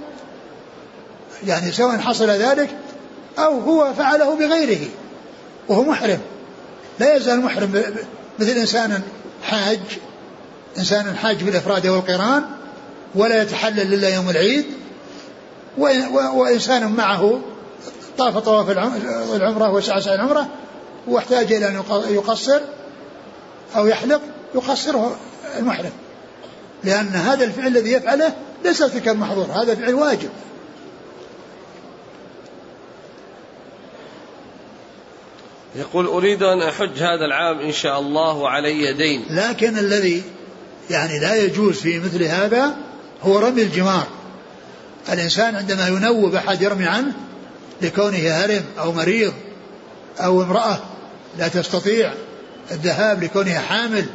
يعني سواء حصل ذلك أو هو فعله بغيره وهو محرم. لا يزال محرم. مثل إنسان حاج إنسان حاج بالإفراد والقران ولا يتحلل إلا يوم العيد وإنسان معه طاف طواف العمرة وسعى سعي العمرة واحتاج إلى أن يقصر. أو يحلق يقصره المحرم لأن هذا الفعل الذي يفعله ليس ارتكاب محظور هذا فعل واجب. يقول أريد أن أحج هذا العام إن شاء الله وعلي دين. لكن الذي يعني لا يجوز في مثل هذا هو رمي الجمار. الإنسان عندما ينوب أحد يرمي عنه لكونه هرم أو مريض أو امرأة لا تستطيع الذهاب لكونها حامل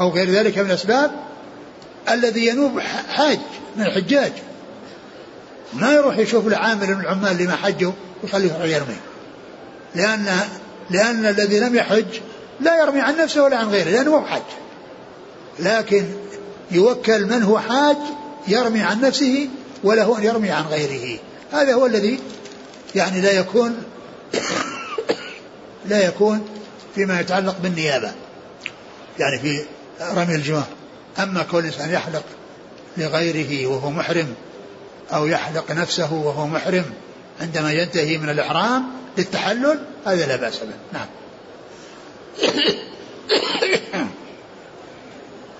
أو غير ذلك من الأسباب الذي ينوب حاج من الحجاج. ما يروح يشوف العامل من العمال اللي ما حجوا ويخليه يرمي. لأن لأن الذي لم يحج لا يرمي عن نفسه ولا عن غيره لأنه مو حج لكن يوكل من هو حاج يرمي عن نفسه وله أن يرمي عن غيره. هذا هو الذي يعني لا يكون لا يكون فيما يتعلق بالنيابة يعني في رمي الجمار أما كل إنسان يحلق لغيره وهو محرم أو يحلق نفسه وهو محرم عندما ينتهي من الإحرام للتحلل هذا لا بأس به. نعم.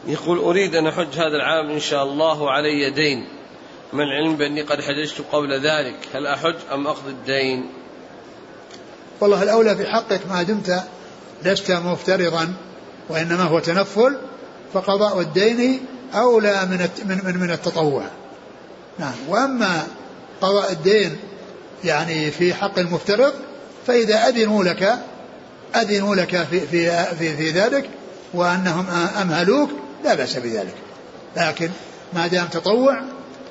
يقول أريد أن أحج هذا العام إن شاء الله علي دين. من العلم بأني قد حججت قبل ذلك. هل أحج أم أقضي الدين؟ والله الأولى في حقك ما دمت لست مفترضا وإنما هو تنفل فقضاء الدين أولى من من من التطوع. نعم. وأما قضاء الدين يعني في حق المفترض فإذا أذنوا لك أذنوا لك في في في, في ذلك وأنهم أمهلوك لا بأس بذلك. لكن ما دام تطوع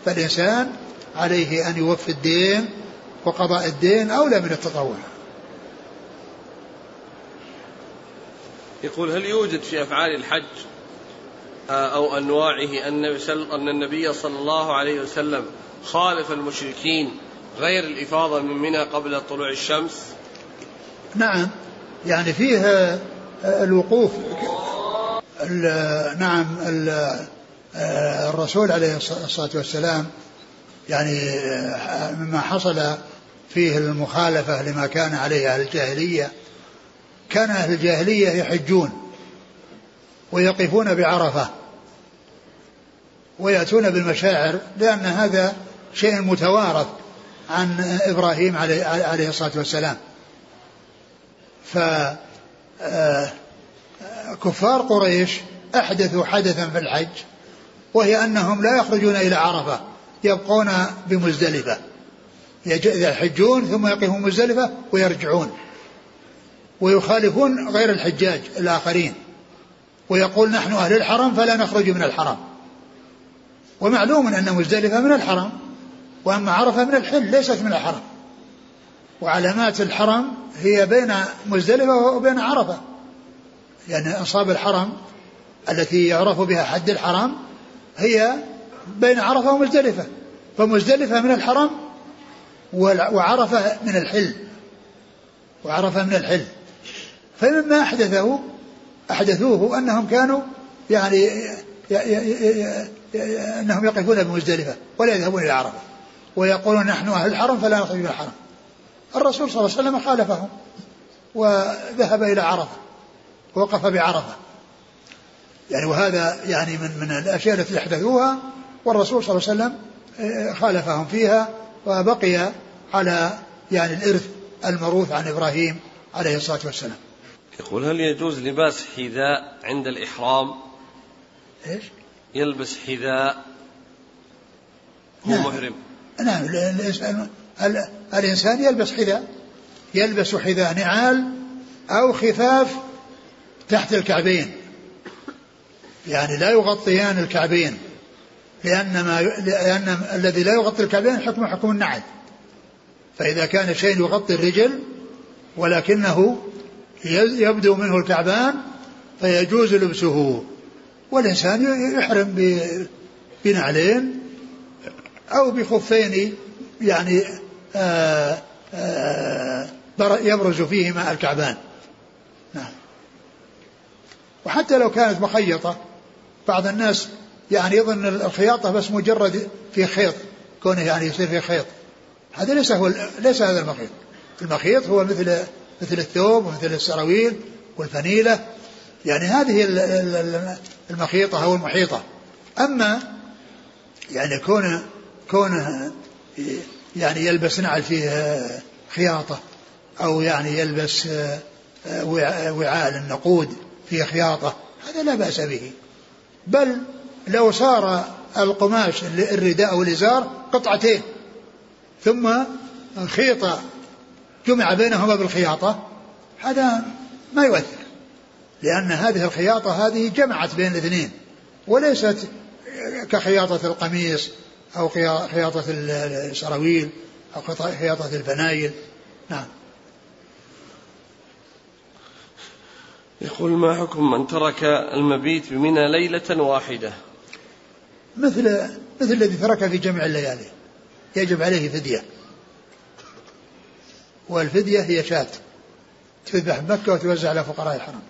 فالإنسان عليه أن يوفي الدين وقضاء الدين أولى من التطوع. يقول هل يوجد في أفعال الحج آه، أو أنواعه أن النبي صلى الله عليه وسلم خالف المشركين غير الإفاضة من منى قبل طلوع الشمس؟ نعم. يعني فيه آه، الوقوف نعم آه، الرسول عليه الصلاة والسلام يعني مما حصل فيه المخالفة لما كان عليه أهل الجاهلية كان أهل الجاهلية يحجون ويقفون بعرفة ويأتون بالمشاعر لأن هذا شيء متوارث عن إبراهيم عليه, عليه الصلاة والسلام. ف آه، قريش أحدثوا حدثا في الحج وهي أنهم لا يخرجون إلى عرفة يبقون بمزدلفة. يحجون ثم يقفون مزدلفة ويرجعون. ويخالفون غير الحجاج الآخرين. ويقول نحن أهل الحرم فلا نخرج من الحرم. ومعلوم أن مزدلفة من الحرم وأما عرفة من الحل ليست من الحرم. وعلامات الحرم هي بين مزدلفة وبين عرفة. يعني أصاب الحرم التي يعرف بها حد الحرم هي بين عرفة ومزدلفة. فمزدلفة من الحرم وعرفة من الحل. وعرفة من الحل. فمما أحدثه أحدثوه أنهم كانوا يعني أنهم يقفون بمزدلفة ولا يذهبون إلى عرفة ويقولون نحن أهل الحرم فلا نخرج من الحرم. الرسول صلى الله عليه وسلم خالفهم وذهب إلى عرفة ووقف بعرفة. يعني وهذا يعني من من الأشياء التي أحدثوها والرسول صلى الله عليه وسلم آه، خالفهم فيها وبقي على يعني الإرث الموروث عن إبراهيم عليه الصلاة والسلام. يقول هل يجوز لباس حذاء عند الإحرام؟ إيش؟ يلبس حذاء. هو نعم. محرم. نعم الإنسان, الإنسان يلبس حذاء. يلبس حذاء نعال أو خفاف تحت الكعبين. يعني لا يغطيان الكعبين. لأن ما لأن الذي لا يغطي الكعبين حكم حكم النعل. فإذا كان شيء يغطي الرجل ولكنه يبدو منه الكعبان فيجوز لبسه. والإنسان يحرم بنعلين أو بخفين يعني آآ آه، آآ آه، يبرز فيهما الكعبان. نعم. وحتى لو كانت مخيطة بعض الناس يعني يظن الخياطة بس مجرد في خيط كونه يعني يصير في خيط. هذا ليس هو ليس هذا المخيط. المخيط هو مثل مثل الثوب ومثل السراويل والفنيلة يعني هذه المخيطة أو المحيطة. أما يعني كونه كونه يعني يلبس نعل فيه خياطة أو يعني يلبس وعاء النقود فيه خياطة هذا لا بأس به. بل لو صار القماش الرداء والإزار قطعتين ثم خيط جمع بينهما بالخياطة هذا ما يؤثر لأن هذه الخياطة هذه جمعت بين الاثنين وليست كخياطة القميص أو خياطة السراويل أو خياطة الفنايل نعم. يقول ما حكم من ترك المبيت بمنى ليلة واحدة؟ مثل مثل الذي ترك في جمع الليالي يجب عليه فدية. والفدية هي شاة. تذبح بمكة وتوزع على فقراء الحرم.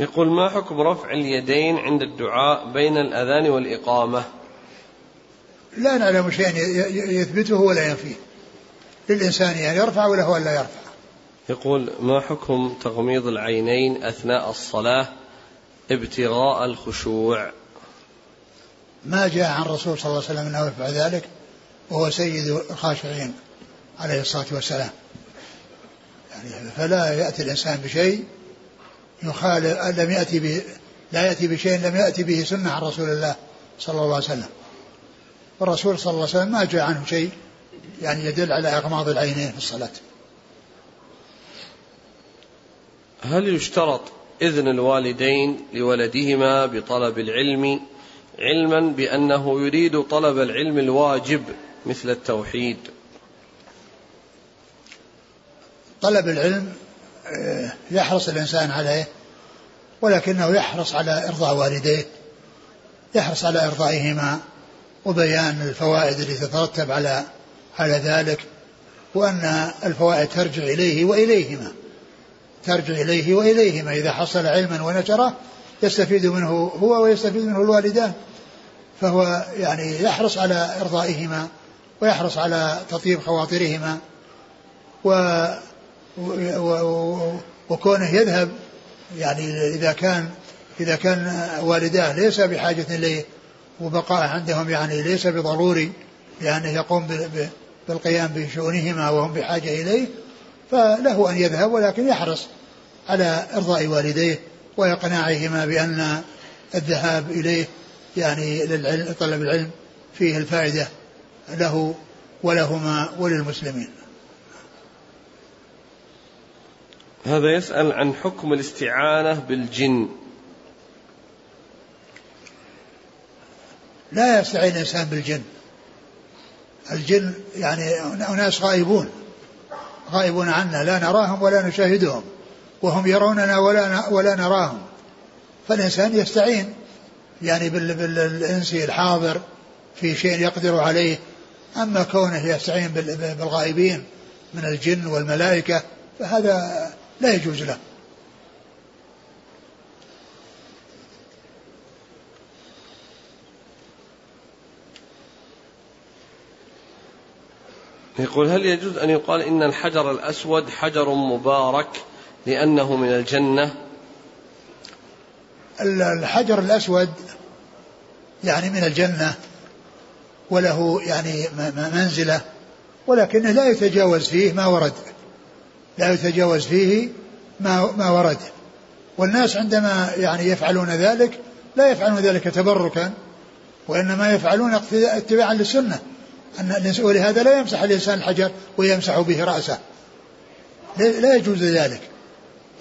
يقول ما حكم رفع اليدين عند الدعاء بين الأذان والإقامة؟ لا نعلم شيئا يثبته ولا ينفيه. للإنسان أن يرفع وله أن لا يرفع. يقول ما حكم تغميض العينين أثناء الصلاة ابتغاء الخشوع؟ ما جاء عن الرسول صلى الله عليه وسلم أنه يفعل ذلك وهو سيد الخاشعين. عليه الصلاة والسلام. يعني فلا يأتي الإنسان بشيء يخالف لم يأتي لا يأتي بشيء لم يأتي به سنة عن رسول الله صلى الله عليه وسلم. والرسول صلى الله عليه وسلم ما جاء عنه شيء يعني يدل على إغماض العينين في الصلاة. هل يشترط إذن الوالدين لولدهما بطلب العلم علما بأنه يريد طلب العلم الواجب مثل التوحيد؟ طلب العلم آه، يحرص الإنسان عليه ولكنه يحرص على إرضاء والديه يحرص على إرضائهما وبيان الفوائد التي تترتب على على ذلك وأن الفوائد ترجع إليه وإليهما ترجع إليه وإليهما. إذا حصل علما ونشره يستفيد منه هو ويستفيد منه الوالدان. فهو يعني يحرص على إرضائهما ويحرص على تطيب خواطرهما و وكونه يذهب يعني إذا كان إذا كان والداه ليس بحاجة إليه وبقاء عندهم يعني ليس بضروري لأنه يقوم بالقيام بشؤونهما وهم بحاجة إليه فله أن يذهب ولكن يحرص على إرضاء والديه وإقناعهما بأن الذهاب إليه يعني للعلم طلب العلم فيه الفائدة له ولهما وللمسلمين. هذا يسأل عن حكم الاستعانة بالجن. لا يستعين الإنسان بالجن. الجن يعني أناس غائبون غائبون عنا لا نراهم ولا نشاهدهم وهم يروننا ولا ولا نراهم. فالإنسان يستعين يعني بالإنسي الحاضر في شيء يقدر عليه. أما كونه يستعين بالغائبين من الجن والملائكة فهذا لا يجوز له. يقول هل يجوز أن يقال إن الحجر الأسود حجر مبارك لأنه من الجنة؟ الحجر الأسود يعني من الجنة وله يعني منزلة ولكنه لا يتجاوز فيه ما ورد. لا يتجاوز فيه ما ما ورد. والناس عندما يعني يفعلون ذلك لا يفعلون ذلك تبركا وإنما يفعلون اتباعا للسنة. أن ولهذا لا يمسح الإنسان الحجر ويمسح به رأسه. لا يجوز ذلك.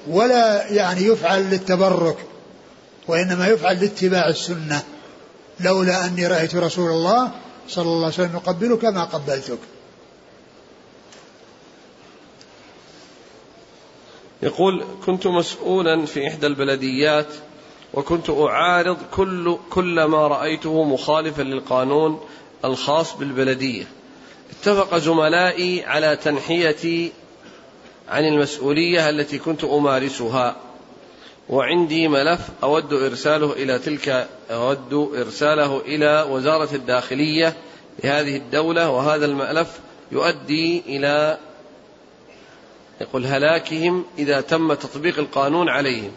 ولا يعني يفعل للتبرك وإنما يفعل لاتباع السنة. لولا أني رأيت رسول الله صلى الله عليه وسلم يقبلك ما قبلتك. يقول كنت مسؤولا في إحدى البلديات وكنت أعارض كل كل ما رأيته مخالفا للقانون الخاص بالبلدية. اتفق زملائي على تنحيتي عن المسؤولية التي كنت أمارسها وعندي ملف أود إرساله إلى تلك أود إرساله إلى وزارة الداخلية لهذه الدولة وهذا الملف يؤدي إلى يقول هلاكهم إذا تم تطبيق القانون عليهم.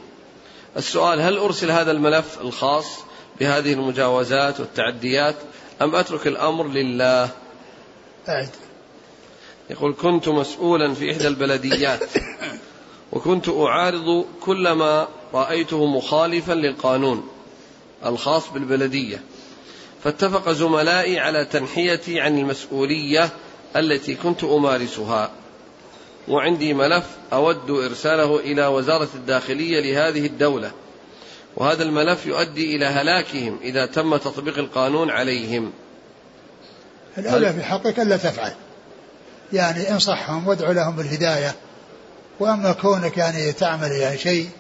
السؤال هل أرسل هذا الملف الخاص بهذه المجاوزات والتعديات أم أترك الأمر لله؟ أعد. يقول كنت مسؤولا في إحدى البلديات وكنت أعارض كل ما رأيته مخالفا للقانون الخاص بالبلدية. فاتفق زملائي على تنحيتي عن المسؤولية التي كنت أمارسها. وعندي ملف أود إرساله إلى وزارة الداخلية لهذه الدولة. وهذا الملف يؤدي إلى هلاكهم إذا تم تطبيق القانون عليهم. الأولى في حقك ألا تفعل. يعني انصحهم وادعو لهم بالهداية وأما كونك يعني تعمل يعني شيء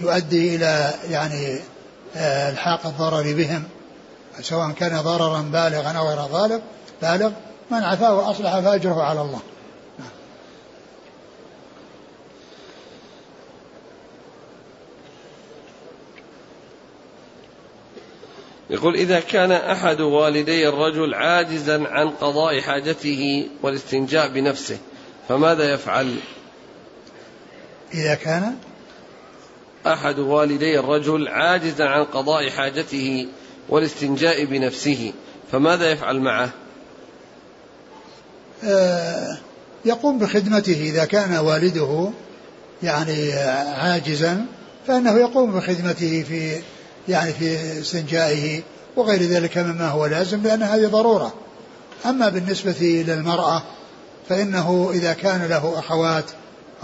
يؤدي إلى يعني آه، الحاق الضرر بهم. سواء كان ضررا بالغا أو غير بالغ من عفا وأصلح فأجره على الله. يقول إذا كان أحد والدي الرجل عاجزا عن قضاء حاجته والاستنجاء بنفسه فماذا يفعل؟ إذا كان أحد والدي الرجل عاجزا عن قضاء حاجته والاستنجاء بنفسه فماذا يفعل معه؟ آه يقوم بخدمته إذا كان والده يعني عاجزا فإنه يقوم بخدمته في يعني في استنجائه وغير ذلك مما هو لازم لأن هذه ضرورة. أما بالنسبة للمرأة فإنه إذا كان له أخوات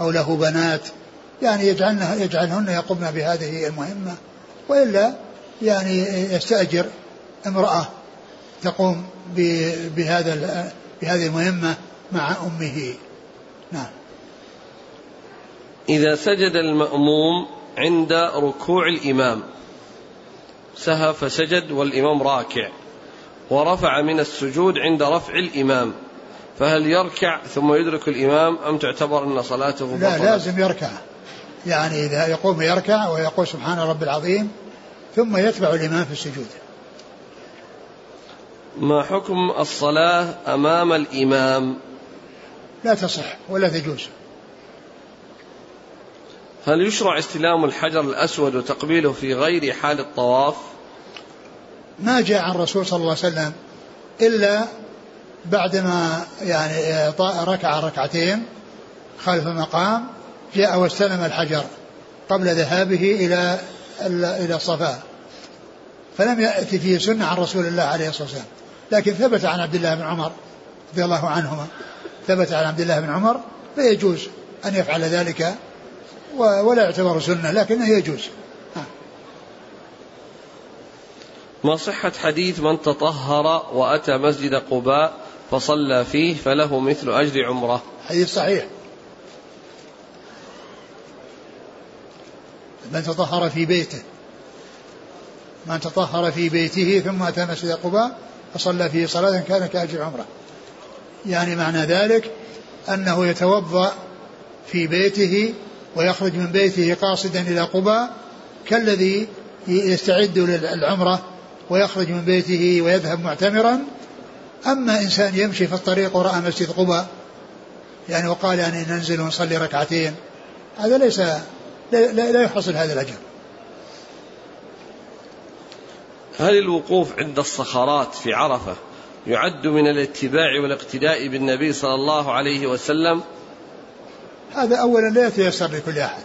أو له بنات يعني يجعلن يجعلهن يقمن بهذه المهمة. وإلا يعني يستأجر امرأة تقوم بهذا بهذه المهمة مع أمه. نعم. إذا سجد المأموم عند ركوع الإمام سهى فسجد والإمام راكع. ورفع من السجود عند رفع الإمام. فهل يركع ثم يدرك الإمام أم تعتبر أن صلاته لا لازم يركع. يعني إذا يقوم يركع ويقول سبحان رب العظيم ثم يتبع الإمام في السجود. ما حكم الصلاة أمام الإمام؟ لا تصح ولا تجوز. هل يشرع استلام الحجر الأسود وتقبيله في غير حال الطواف؟ ما جاء عن الرسول صلى الله عليه وسلم إلا بعدما يعني ركع ركعتين خلف المقام جاء واستلم الحجر قبل ذهابه إلى إلى الصفا. فلم يأتي فيه سنة عن رسول الله عليه الصلاة والسلام. لكن ثبت عن عبد الله بن عمر رضي الله عنهما. ثبت عن عبد الله بن عمر فيجوز أن يفعل ذلك ولا يعتبر سنة لكنه يجوز. ما صحة حديث من تطهر وأتى مسجد قباء فصلى فيه فله مثل أجر عمرة. حديث صحيح. من تطهر في بيته. من تطهر في بيته ثم أتى مسجد قباء فصلى فيه صلاة كان كأجر عمرة. يعني معنى ذلك أنه يتوضأ في بيته ويخرج من بيته قاصدا إلى قباء كالذي يستعد للعمرة ويخرج من بيته ويذهب معتمرا. أما إنسان يمشي في الطريق ورأى مسجد قباء يعني وقال يعني ننزل ونصلي ركعتين هذا ليس لا, لا يحصل هذا الأجر. هل الوقوف عند الصخرات في عرفة يعد من الاتباع والإقتداء بالنبي صلى الله عليه وسلم؟ هذا أولا لا يتيسر لكل أحد.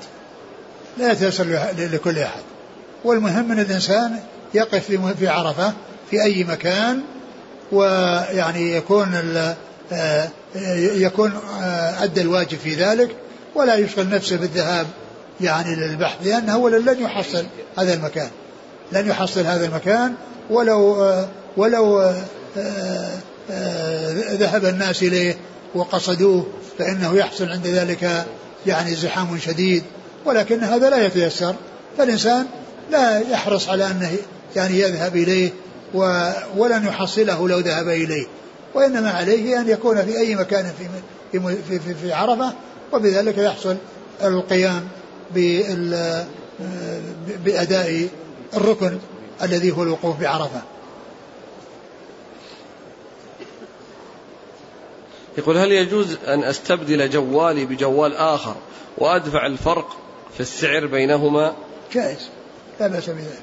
لا يتيسر لكل أحد. والمهم أن الإنسان يقف في عرفة في أي مكان ويعني يكون آه، يكون آه، أدى الواجب في ذلك ولا يشغل نفسه بالذهاب يعني للبحث لأنه أولا لن يحصل هذا المكان. لن يحصل هذا المكان ولو آه، ولو ذهب الناس إليه وقصدوه فإنه يحصل عند ذلك يعني زحام شديد ولكن هذا لا يتيسر. فالإنسان لا يحرص على أنه يعني يذهب إليه ولن يحصله لو ذهب إليه. وإنما عليه أن يكون في أي مكان في في في, في عرفة وبذلك يحصل القيام بأداء الركن الذي هو الوقوف بعرفة يقول هل يجوز أن أستبدل جوالي بجوال آخر وأدفع الفرق في السعر بينهما؟ جائز. لا بأس بذلك.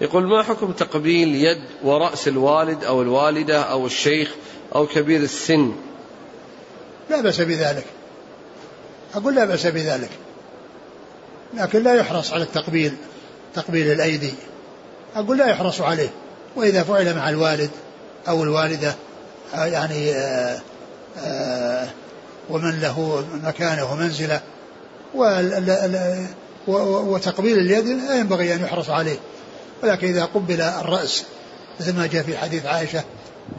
يقول ما حكم تقبيل يد ورأس الوالد أو الوالدة أو الشيخ أو كبير السن؟ لا بأس بذلك. أقول لا بأس بذلك. لكن لا يحرص على التقبيل. تقبيل الأيدي. أقول لا يحرص عليه. وإذا فعل مع الوالد أو الوالدة آه، يعني آآ آه، آآ آه، ومن له مكانه ومنزله وتقبيل اليد لا ينبغي أن يحرص عليه. ولكن إذا قبل الرأس مثل ما جاء في حديث عائشة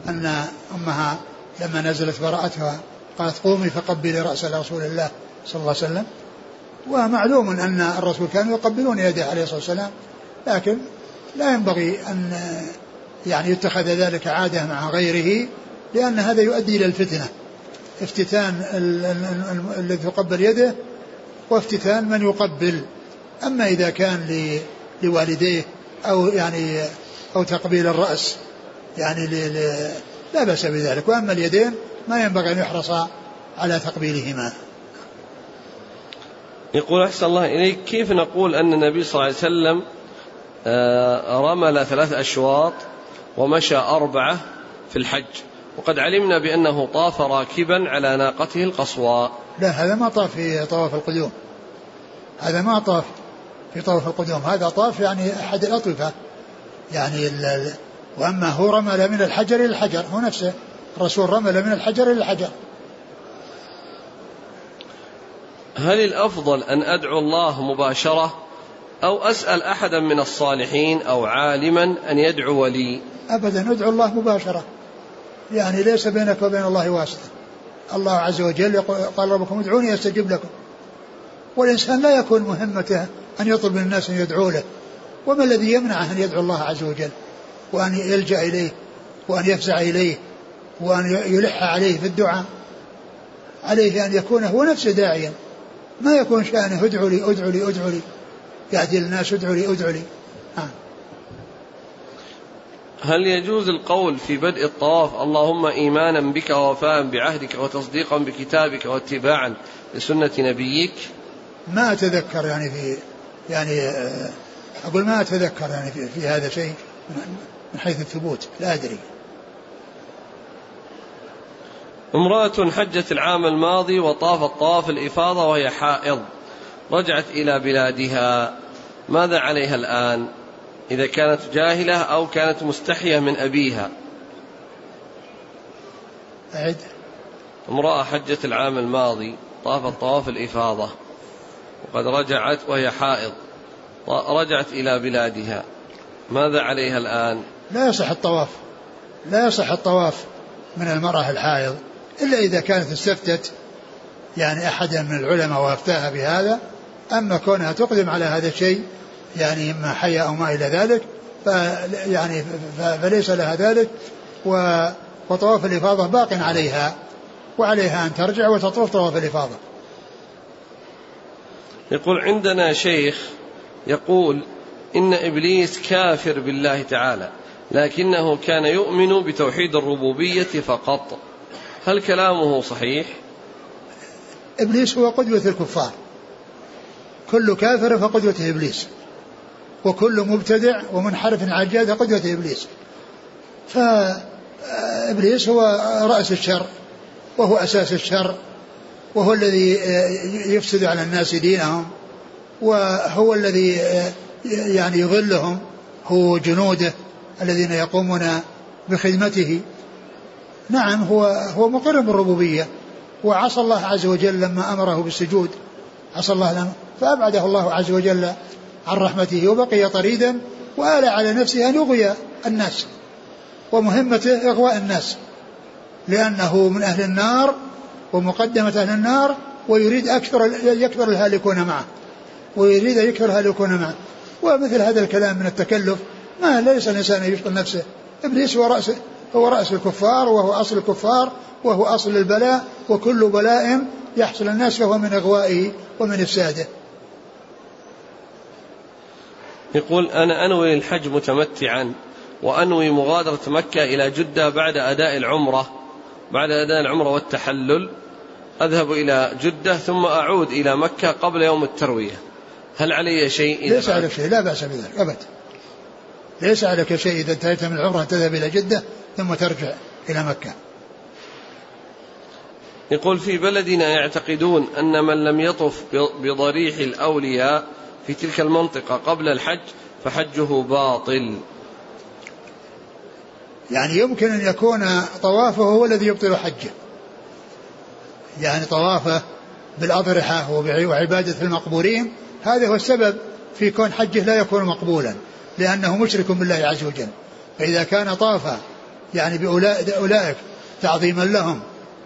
أن أمها لما نزلت براءتها قالت قومي فقبلي رأس رسول الله صلى الله عليه وسلم. ومعلوم أن الرسول كانوا يقبلون يده عليه الصلاة والسلام لكن لا ينبغي أن يعني يتخذ ذلك عادة مع غيره لأن هذا يؤدي إلى الفتنة. افتتان الذي يقبل يده وافتتان من يقبل. أما إذا كان لوالديه أو يعني أو تقبيل الرأس يعني لا بأس بذلك. وأما اليدين ما ينبغي أن يحرص على تقبيلهما. يقول أحسن الله إليك كيف نقول أن النبي صلى الله عليه وسلم آه، رمل ثلاث أشواط ومشى أربعة في الحج؟ وقد علمنا بأنه طاف راكبا على ناقته القصواء لا هذا ما طاف في طواف القدوم. هذا ما طاف في طواف القدوم. هذا طاف يعني أحد الأطوفة. يعني وأما هو رمل من الحجر إلى الحجر هو نفسه. الرسول رمل من الحجر إلى الحجر. هل الأفضل أن أدعو الله مباشرة أو أسأل أحدا من الصالحين أو عالما أن يدعو لي؟ أبدا ادعو الله مباشرة. يعني ليس بينك وبين الله واسطة. الله عز وجل قال ربكم ادعوني أستجب لكم. والإنسان لا يكون مهمته أن يطلب من الناس أن يدعوا له. وما الذي يمنعه أن يدعو الله عز وجل؟ وأن يلجأ إليه وأن يفزع إليه وأن يلح عليه في الدعاء. عليه أن يكون هو نفسه داعيا. ما يكون شأنه ادعوا لي ادعوا لي ادعوا لي يأتي الناس ادعوا لي ادعوا لي آه. هل يجوز القول في بدء الطواف اللهم إيمانا بك ووفاء بعهدك وتصديقا بكتابك واتباعا لسنة نبيك؟ ما أتذكر يعني في يعني آه، أقول ما أتذكر يعني في, في هذا شيء من حيث الثبوت لا أدري. امرأة حجت العام الماضي وطافت طواف الإفاضة وهي حائض رجعت إلى بلادها. ماذا عليها الآن؟ إذا كانت جاهلة أو كانت مستحية من أبيها. أعد. امرأة حجت العام الماضي طافت طواف الإفاضة وقد رجعت وهي حائض رجعت إلى بلادها. ماذا عليها الآن؟ لا يصح الطواف لا يصح الطواف من المرأة الحائض. إلا إذا كانت استفتت يعني أحدا من العلماء وأفتاها بهذا أما كونها تقدم على هذا الشيء يعني إما حي أو ما إلى ذلك يعني فليس لها ذلك وطواف الإفاضة باق عليها وعليها أن ترجع وتطوف طواف الإفاضة. يقول عندنا شيخ يقول إن إبليس كافر بالله تعالى لكنه كان يؤمن بتوحيد الربوبية فقط. هل كلامه صحيح؟ إبليس هو قدوة الكفار. كل كافر فقدوته إبليس. وكل مبتدع ومنحرف عجاد قدوة إبليس. فإبليس هو رأس الشر وهو أساس الشر وهو الذي يفسد على الناس دينهم وهو الذي يعني يضلهم هو جنوده الذين يقومون بخدمته. نعم هو هو مقر بالربوبيه وعصى الله عز وجل لما أمره بالسجود. عصى الله لما فأبعده الله عز وجل عن رحمته وبقي طريدا وآل على نفسه أن يغوي الناس ومهمته إغواء الناس لأنه من أهل النار ومقدمة أهل النار ويريد أكثر يكثر الهالكون معه ويريد أن يكثر الهالكون معه. ومثل هذا الكلام من التكلف ما ليس الإنسان يشغل نفسه إبليس هو هو رأس الكفار وهو أصل الكفار وهو أصل البلاء وكل بلاء يحصل الناس فهو من إغوائه ومن إفساده. يقول أنا أنوي الحج متمتعا وأنوي مغادرة مكة إلى جدة بعد أداء العمرة بعد أداء العمرة والتحلل أذهب إلى جدة ثم أعود إلى مكة قبل يوم التروية. هل علي شيء؟ إذا ليس عليك شيء لا بأس بذلك أبدا. ليس عليك شيء إذا انتهيت من العمرة تذهب إلى جدة ثم ترجع إلى مكة. يقول في بلدنا يعتقدون أن من لم يطف بضريح الأولياء في تلك المنطقة قبل الحج فحجه باطل. يعني يمكن أن يكون طوافه هو الذي يبطل حجه. يعني طوافه بالأضرحة وعبادة المقبورين هذا هو السبب في كون حجه لا يكون مقبولا. لأنه مشرك بالله عز وجل. فإذا كان طاف يعني بأولئك تعظيما لهم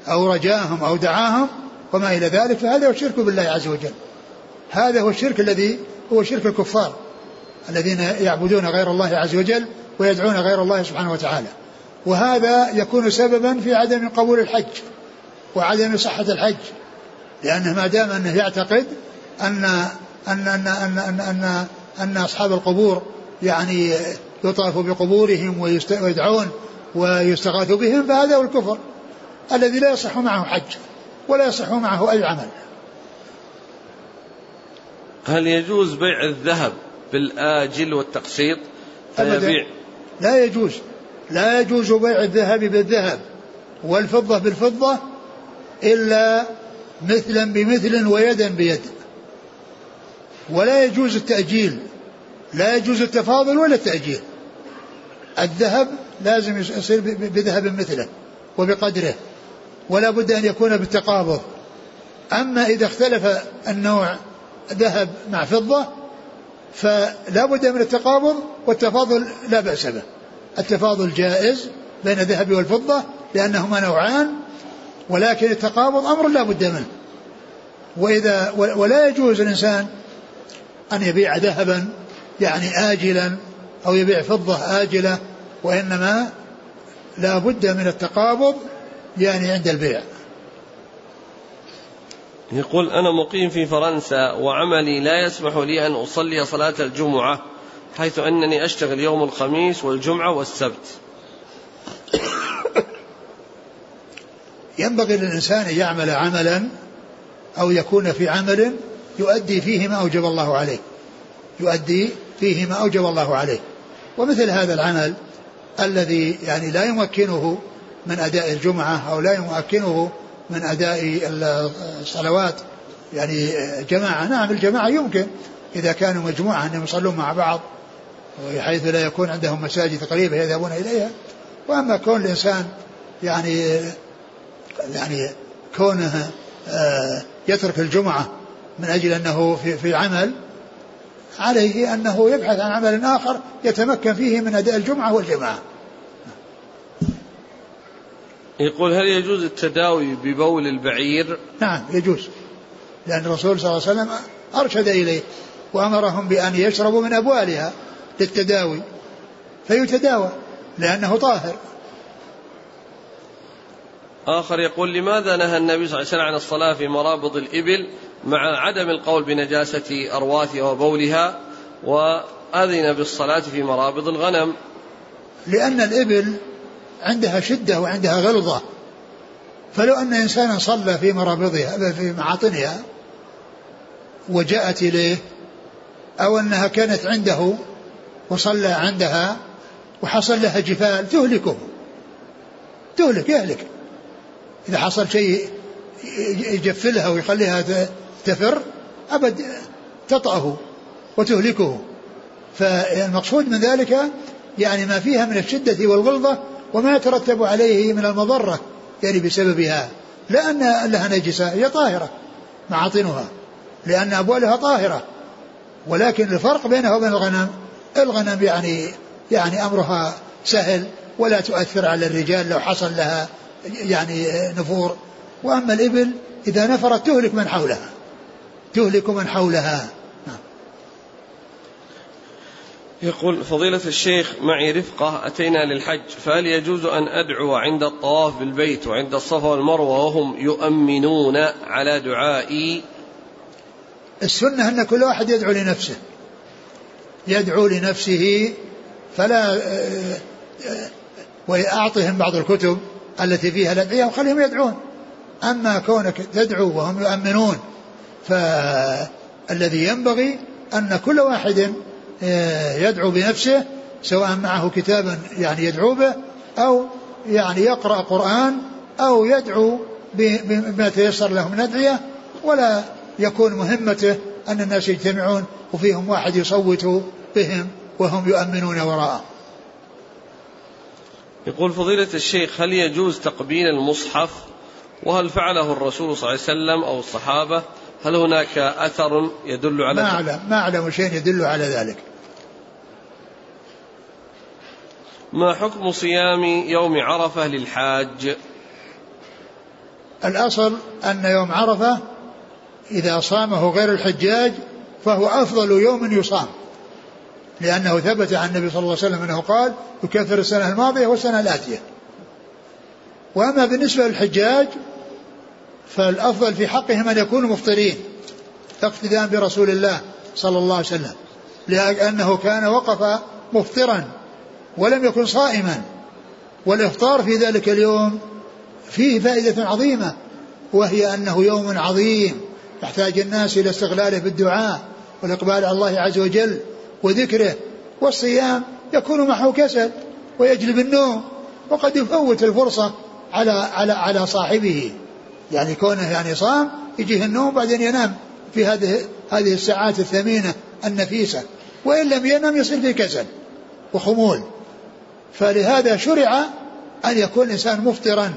أو رجاهم أو دعاهم وما إلى ذلك فهذا هو الشرك بالله عز وجل. هذا هو الشرك الذي هو شرك الكفار الذين يعبدون غير الله عز وجل ويدعون غير الله سبحانه وتعالى. وهذا يكون سببا في عدم قبول الحج وعدم صحة الحج. لأنه ما دام أنه يعتقد أن أن أن أن أن, أن, أن أصحاب القبور يعني يطاف بقبورهم ويدعون ويستغاث بهم فهذا هو الكفر الذي لا يصح معه حج ولا يصح معه أي عمل. هل يجوز بيع الذهب بالآجل والتقسيط؟ فيبيع. لا يجوز. لا يجوز بيع الذهب بالذهب والفضة بالفضة إلا مثلا بمثل ويدا بيد. ولا يجوز التأجيل. لا يجوز التفاضل ولا التأجيل. الذهب لازم يصير بذهب مثله وبقدره ولا بد أن يكون بالتقابض. أما إذا اختلف النوع ذهب مع فضة فلا بد من التقابض والتفاضل لا بأس به. التفاضل جائز بين الذهب والفضة لأنهما نوعان ولكن التقابض أمر لا بد منه. وإذا ولا يجوز الإنسان أن يبيع ذهبا يعني آجلا أو يبيع فضة آجلة وإنما لا بد من التقابض يعني عند البيع. يقول أنا مقيم في فرنسا وعملي لا يسمح لي أن أصلي صلاة الجمعة حيث أنني أشتغل يوم الخميس والجمعة والسبت. ينبغي للإنسان أن يعمل عملا أو يكون في عمل يؤدي فيه ما أوجب الله عليه. يؤدي فيه ما أوجب الله عليه. ومثل هذا العمل الذي يعني لا يمكنه من أداء الجمعة أو لا يمكنه من أداء الصلوات يعني جماعة نعم الجماعة يمكن إذا كانوا مجموعة أنهم يصلون مع بعض حيث لا يكون عندهم مساجد قريبة يذهبون إليها. وأما كون الإنسان يعني يعني كونه آه، يترك الجمعة من أجل أنه في, في عمل عليه أنه يبحث عن عمل آخر يتمكن فيه من أداء الجمعة والجماعة. يقول هل يجوز التداوي ببول البعير؟ نعم يجوز. لأن الرسول صلى الله عليه وسلم أرشد إليه وأمرهم بأن يشربوا من أبوالها للتداوي. فيتداوى لأنه طاهر. آخر يقول لماذا نهى النبي صلى الله عليه وسلم عن الصلاة في مرابض الإبل؟ مع عدم القول بنجاسة أرواثها وبولها وأذن بالصلاة في مرابض الغنم. لأن الإبل عندها شدة وعندها غلظة. فلو أن إنسانا صلى في مرابضها في معاطنها وجاءت إليه أو أنها كانت عنده وصلى عندها وحصل لها جفال تهلكه. تهلك يهلك. إذا حصل شيء يجفلها ويخليها تفر أبد تطأه وتهلكه. فالمقصود من ذلك يعني ما فيها من الشدة والغلظة وما يترتب عليه من المضرة يعني بسببها. لا أن لها نجسة هي طاهرة معاطنها لأن أبوالها طاهرة. ولكن الفرق بينها وبين الغنم الغنم يعني يعني أمرها سهل ولا تؤثر على الرجال لو حصل لها يعني نفور. وأما الإبل إذا نفرت تهلك من حولها. تهلك من حولها. نعم. يقول فضيلة الشيخ معي رفقة أتينا للحج فهل يجوز أن أدعو عند الطواف بالبيت وعند الصفا والمروة وهم يؤمنون على دعائي؟ السنة أن كل واحد يدعو لنفسه. يدعو لنفسه فلا آه، آه، وأعطهم بعض الكتب التي فيها الأدعية وخليهم يدعون. أما كونك تدعو وهم يؤمنون فالذي ينبغي أن كل واحد آه، يدعو بنفسه سواء معه كتابا يعني يدعو به أو يعني يقرأ قرآن أو يدعو بما تيسر له من أدعية ولا يكون مهمته أن الناس يجتمعون وفيهم واحد يصوت بهم وهم يؤمنون وراءه. يقول فضيلة الشيخ هل يجوز تقبيل المصحف؟ وهل فعله الرسول صلى الله عليه وسلم أو الصحابة؟ هل هناك أثر يدل على ما أعلم ما أعلم شيء يدل على ذلك. ما حكم صيام يوم عرفة للحاج؟ الأصل أن يوم عرفة إذا صامه غير الحجاج فهو أفضل يوم يصام لأنه ثبت عن النبي صلى الله عليه وسلم أنه قال يكفر السنة الماضية والسنة الآتية. وأما بالنسبة للحجاج فالأفضل في حقهم أن يكونوا مفطرين اقتداء برسول الله صلى الله عليه وسلم لأنه كان وقف مفطرا ولم يكن صائما. والإفطار في ذلك اليوم فيه فائدة عظيمة وهي أنه يوم عظيم يحتاج الناس إلى استغلاله بالدعاء والإقبال على الله عز وجل وذكره والصيام يكون معه كسل ويجلب النوم وقد يفوت الفرصة على على على صاحبه. يعني كونه يعني صام يجيه النوم بعدين ينام في هذه هذه الساعات الثمينة النفيسة. وإن لم ينم يصير في كسل وخمول. فلهذا شرع أن يكون الإنسان مفطرا.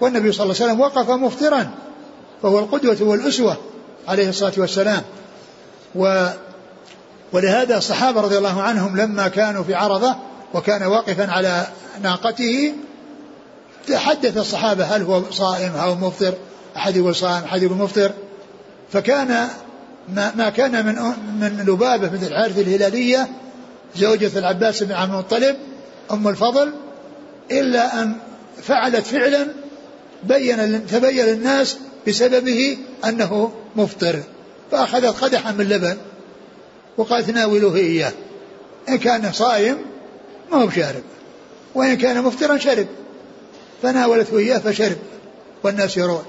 والنبي صلى الله عليه وسلم وقف مفطرا. فهو القدوة والأسوة عليه الصلاة والسلام. و ولهذا الصحابة رضي الله عنهم لما كانوا في عرضة وكان واقفا على ناقته تحدث الصحابة هل هو صائم أو مفطر؟ أحد يقول صائم أحد يقول مفطر. فكان ما, ما كان من من لبابة بنت الحارث الهلالية زوجة العباس بن عبد المطلب أم الفضل إلا أن فعلت فعلا بين تبين للناس بسببه أنه مفطر. فأخذت قدحا من لبن وقالت ناولوه إياه. إن كان صائم ما هو بشارب. وإن كان مفطرا شرب. فناولته إياه فشرب والناس يرون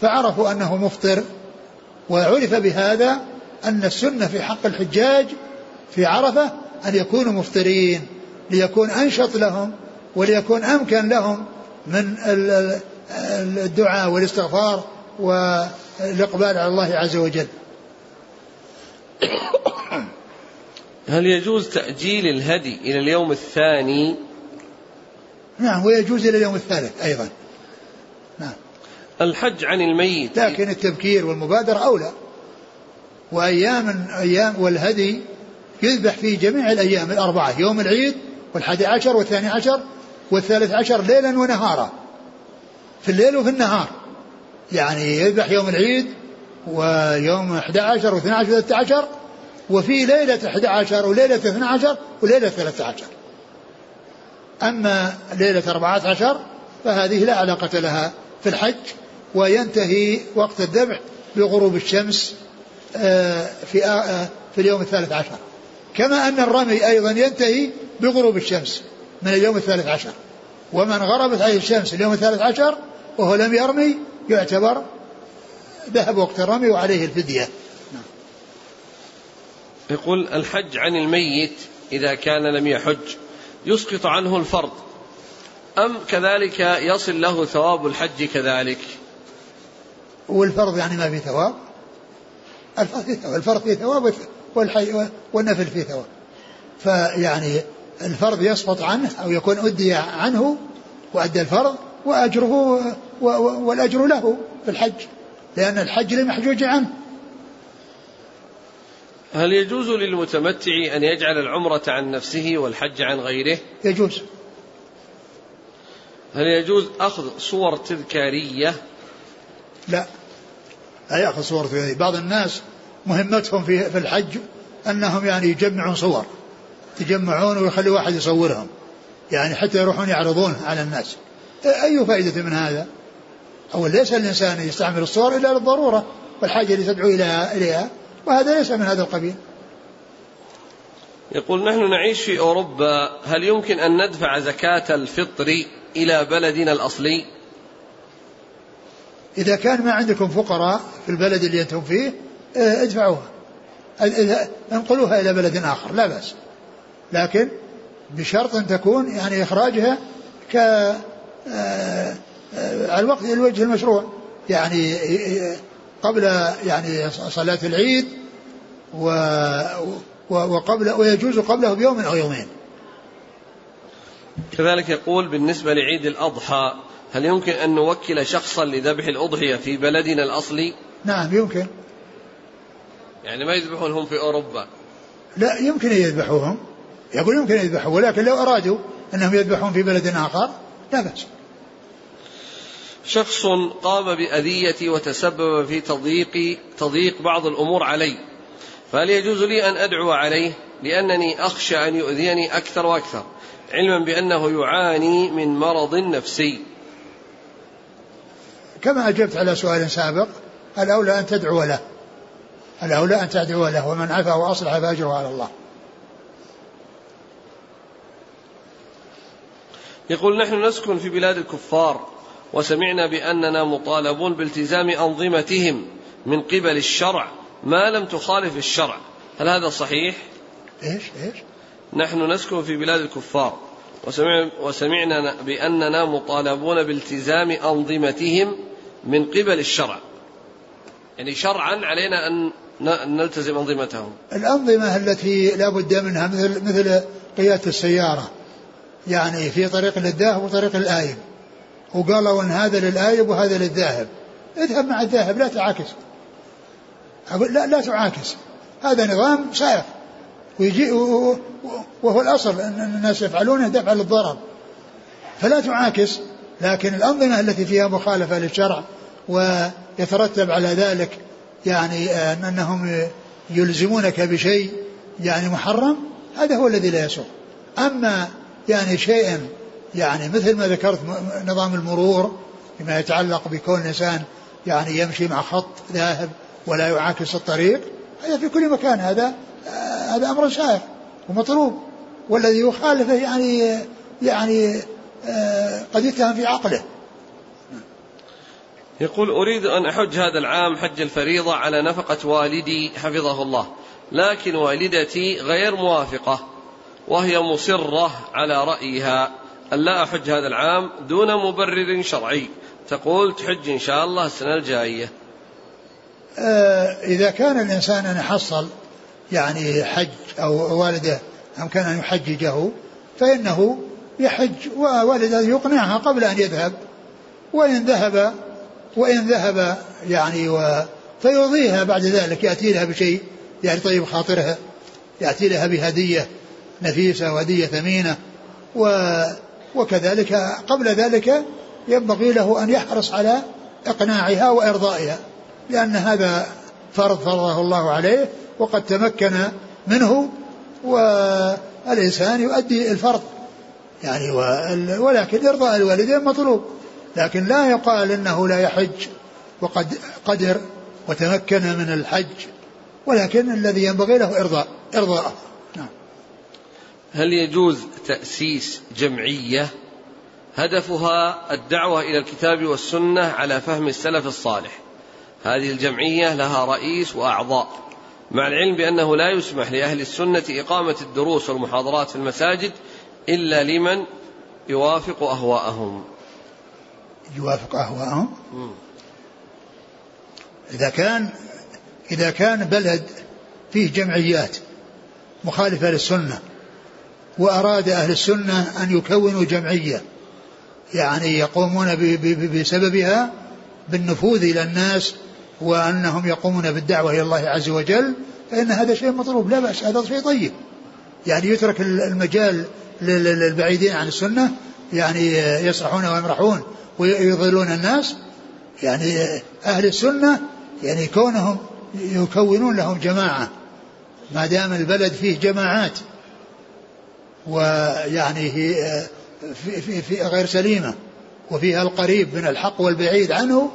فعرفوا أنه مفطر وعرف بهذا أن السنة في حق الحجاج في عرفة أن يكونوا مفطرين ليكون أنشط لهم وليكون أمكن لهم من الدعاء والاستغفار والإقبال على الله عز وجل. هل يجوز تأجيل الهدي إلى اليوم الثاني نعم ويجوز إلى اليوم الثالث أيضا. نعم. الحج عن الميت. لكن التبكير والمبادرة أولى. وأيام أيام والهدي يذبح في جميع الأيام الأربعة يوم العيد والحادي عشر والثاني عشر والثالث عشر ليلا ونهارا. في الليل وفي النهار. يعني يذبح يوم العيد ويوم 11 و12 و13 وفي ليلة 11 وليلة 12 وليلة 13 أما ليلة 14 فهذه لا علاقة لها في الحج وينتهي وقت الذبح بغروب الشمس آه، في آه، في اليوم الثالث عشر. كما أن الرمي أيضا ينتهي بغروب الشمس من اليوم الثالث عشر. ومن غربت عليه الشمس اليوم الثالث عشر وهو لم يرمي يعتبر ذهب وقت الرمي وعليه الفدية. يقول الحج عن الميت إذا كان لم يحج. يسقط عنه الفرض. أم كذلك يصل له ثواب الحج كذلك؟ والفرض يعني ما في ثواب؟ الفرض في ثواب. الفرض في ثواب والنفل في ثواب. فيعني الفرض يسقط عنه أو يكون أدي عنه وأدى الفرض وأجره والأجر له في الحج لأن الحج للمحجوج عنه. هل يجوز للمتمتع أن يجعل العمرة عن نفسه والحج عن غيره؟ يجوز. هل يجوز أخذ صور تذكارية؟ لا. لا يأخذ صور تذكارية. بعض الناس مهمتهم في, في الحج أنهم يعني يجمعون صور. يجمعون ويخلي واحد يصورهم. يعني حتى يروحون يعرضون على الناس. أي فائدة من هذا؟ أو ليس الإنسان يستعمل الصور إلا للضرورة والحاجة اللي تدعو إليها, إليها وهذا ليس من هذا القبيل. يقول نحن نعيش في أوروبا هل يمكن أن ندفع زكاة الفطر إلى بلدنا الأصلي؟ إذا كان ما عندكم فقراء في البلد اللي أنتم فيه آه، ادفعوها. انقلوها إلى بلد آخر لا بأس. لكن بشرط أن تكون يعني إخراجها ك آه، آه، على الوقت الوجه المشروع. يعني قبل يعني صلاة العيد و وقبل ويجوز قبله بيوم أو يومين. كذلك يقول بالنسبة لعيد الأضحى هل يمكن أن نوكل شخصا لذبح الأضحية في بلدنا الأصلي؟ نعم يمكن. يعني ما يذبحون هم في أوروبا. لا يمكن أن يذبحوهم. يقول يمكن أن يذبحوا ولكن لو أرادوا أنهم يذبحون في بلد آخر لا بأس. شخص قام بأذيتي وتسبب في تضييق تضييق بعض الأمور علي. فهل يجوز لي أن أدعو عليه؟ لأنني أخشى أن يؤذيني أكثر وأكثر علما بأنه يعاني من مرض نفسي. كما أجبت على سؤال سابق الأولى أن تدعو له. الأولى أن تدعو له ومن عفا وأصلح فأجره على الله. يقول نحن نسكن في بلاد الكفار. وسمعنا بأننا مطالبون بالتزام أنظمتهم من قبل الشرع ما لم تخالف الشرع هل هذا صحيح؟ إيش إيش؟ نحن نسكن في بلاد الكفار وسمع وسمعنا بأننا مطالبون بالتزام أنظمتهم من قبل الشرع يعني شرعا علينا أن نلتزم أنظمتهم الأنظمة التي لا بد منها مثل مثل قيادة السيارة يعني في طريق للذاهب وطريق الآيب وقالوا أن هذا للآيب وهذا للذاهب. اذهب مع الذاهب لا تعاكس. لا, لا تعاكس. هذا نظام سائر ويجي وهو الأصل أن الناس يفعلونه دفع للضرر. فلا تعاكس لكن الأنظمة التي فيها مخالفة للشرع ويترتب على ذلك يعني أنهم يلزمونك بشيء يعني محرم هذا هو الذي لا يسوق أما يعني شيء يعني مثل ما ذكرت نظام المرور فيما يتعلق بكون الإنسان يعني يمشي مع خط ذاهب ولا يعاكس الطريق هذا في كل مكان هذا هذا أمر شائع ومطلوب. والذي يخالفه يعني يعني آه، قد يتهم في عقله. يقول أريد أن أحج هذا العام حج الفريضة على نفقة والدي حفظه الله. لكن والدتي غير موافقة وهي مصرة على رأيها. أن لا أحج هذا العام دون مبرر شرعي. تقول تحج إن شاء الله السنة الجاية. آه إذا كان الإنسان أن يحصل يعني حج أو والده أمكن أن يحججه فإنه يحج ووالده يقنعها قبل أن يذهب. وإن ذهب وإن ذهب يعني و فيرضيها بعد ذلك يأتي لها بشيء. يعني طيب خاطرها يأتي لها بهدية نفيسة وهدية ثمينة. و وكذلك قبل ذلك ينبغي له أن يحرص على إقناعها وإرضائها لأن هذا فرض فرضه الله عليه وقد تمكن منه والإنسان يؤدي الفرض يعني ولكن إرضاء الوالدين مطلوب لكن لا يقال إنه لا يحج وقد قدر وتمكن من الحج ولكن الذي ينبغي له ارضاء إرضاءه نعم. هل يجوز تأسيس جمعية؟ هدفها الدعوة إلى الكتاب والسنة على فهم السلف الصالح. هذه الجمعية لها رئيس وأعضاء مع العلم بأنه لا يسمح لأهل السنة إقامة الدروس والمحاضرات في المساجد إلا لمن يوافق أهواءهم. يوافق أهواءهم؟ إذا كان إذا كان بلد فيه جمعيات مخالفة للسنة وأراد أهل السنة أن يكونوا جمعية يعني يقومون بسببها بالنفوذ إلى الناس وأنهم يقومون بالدعوة إلى الله عز وجل فإن هذا شيء مطلوب لا بأس هذا شيء طيب. يعني يترك المجال للبعيدين عن السنة يعني يسرحون ويمرحون ويضلون الناس. يعني أهل السنة يعني كونهم يكونون لهم جماعة ما دام البلد فيه جماعات ويعني في, في, في غير سليمة وفيها القريب من الحق والبعيد عنه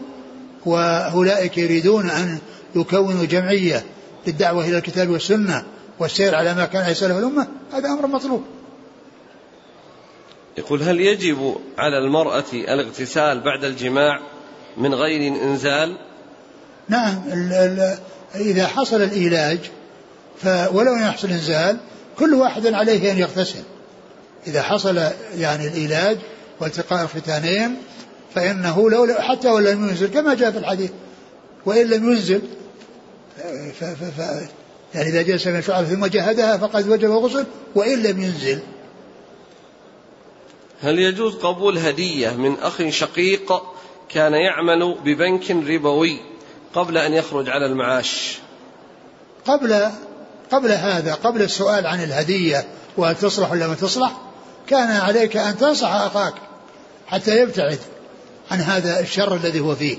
وأولئك يريدون أن يكونوا جمعية للدعوة إلى الكتاب والسنة والسير على ما كان سلف الأمة. هذا أمر مطلوب. يقول هل يجب على المرأة الاغتسال بعد الجماع من غير إنزال؟ نعم ال ال إذا حصل الإيلاج ولو يحصل إنزال كل واحد عليه أن يغتسل. إذا حصل يعني الإيلاج والتقاء الختانين فإنه لو حتى ولو لم ينزل كما جاء في الحديث. وإن لم ينزل ف ف ف يعني إذا جلس من شعر ثم جهدها فقد وجب غسل وإن لم ينزل. هل يجوز قبول هدية من أخ شقيق كان يعمل ببنك ربوي قبل أن يخرج على المعاش؟ قبل قبل هذا قبل السؤال عن الهدية وهل تصلح ولا ما تصلح كان عليك أن تنصح أخاك حتى يبتعد عن هذا الشر الذي هو فيه.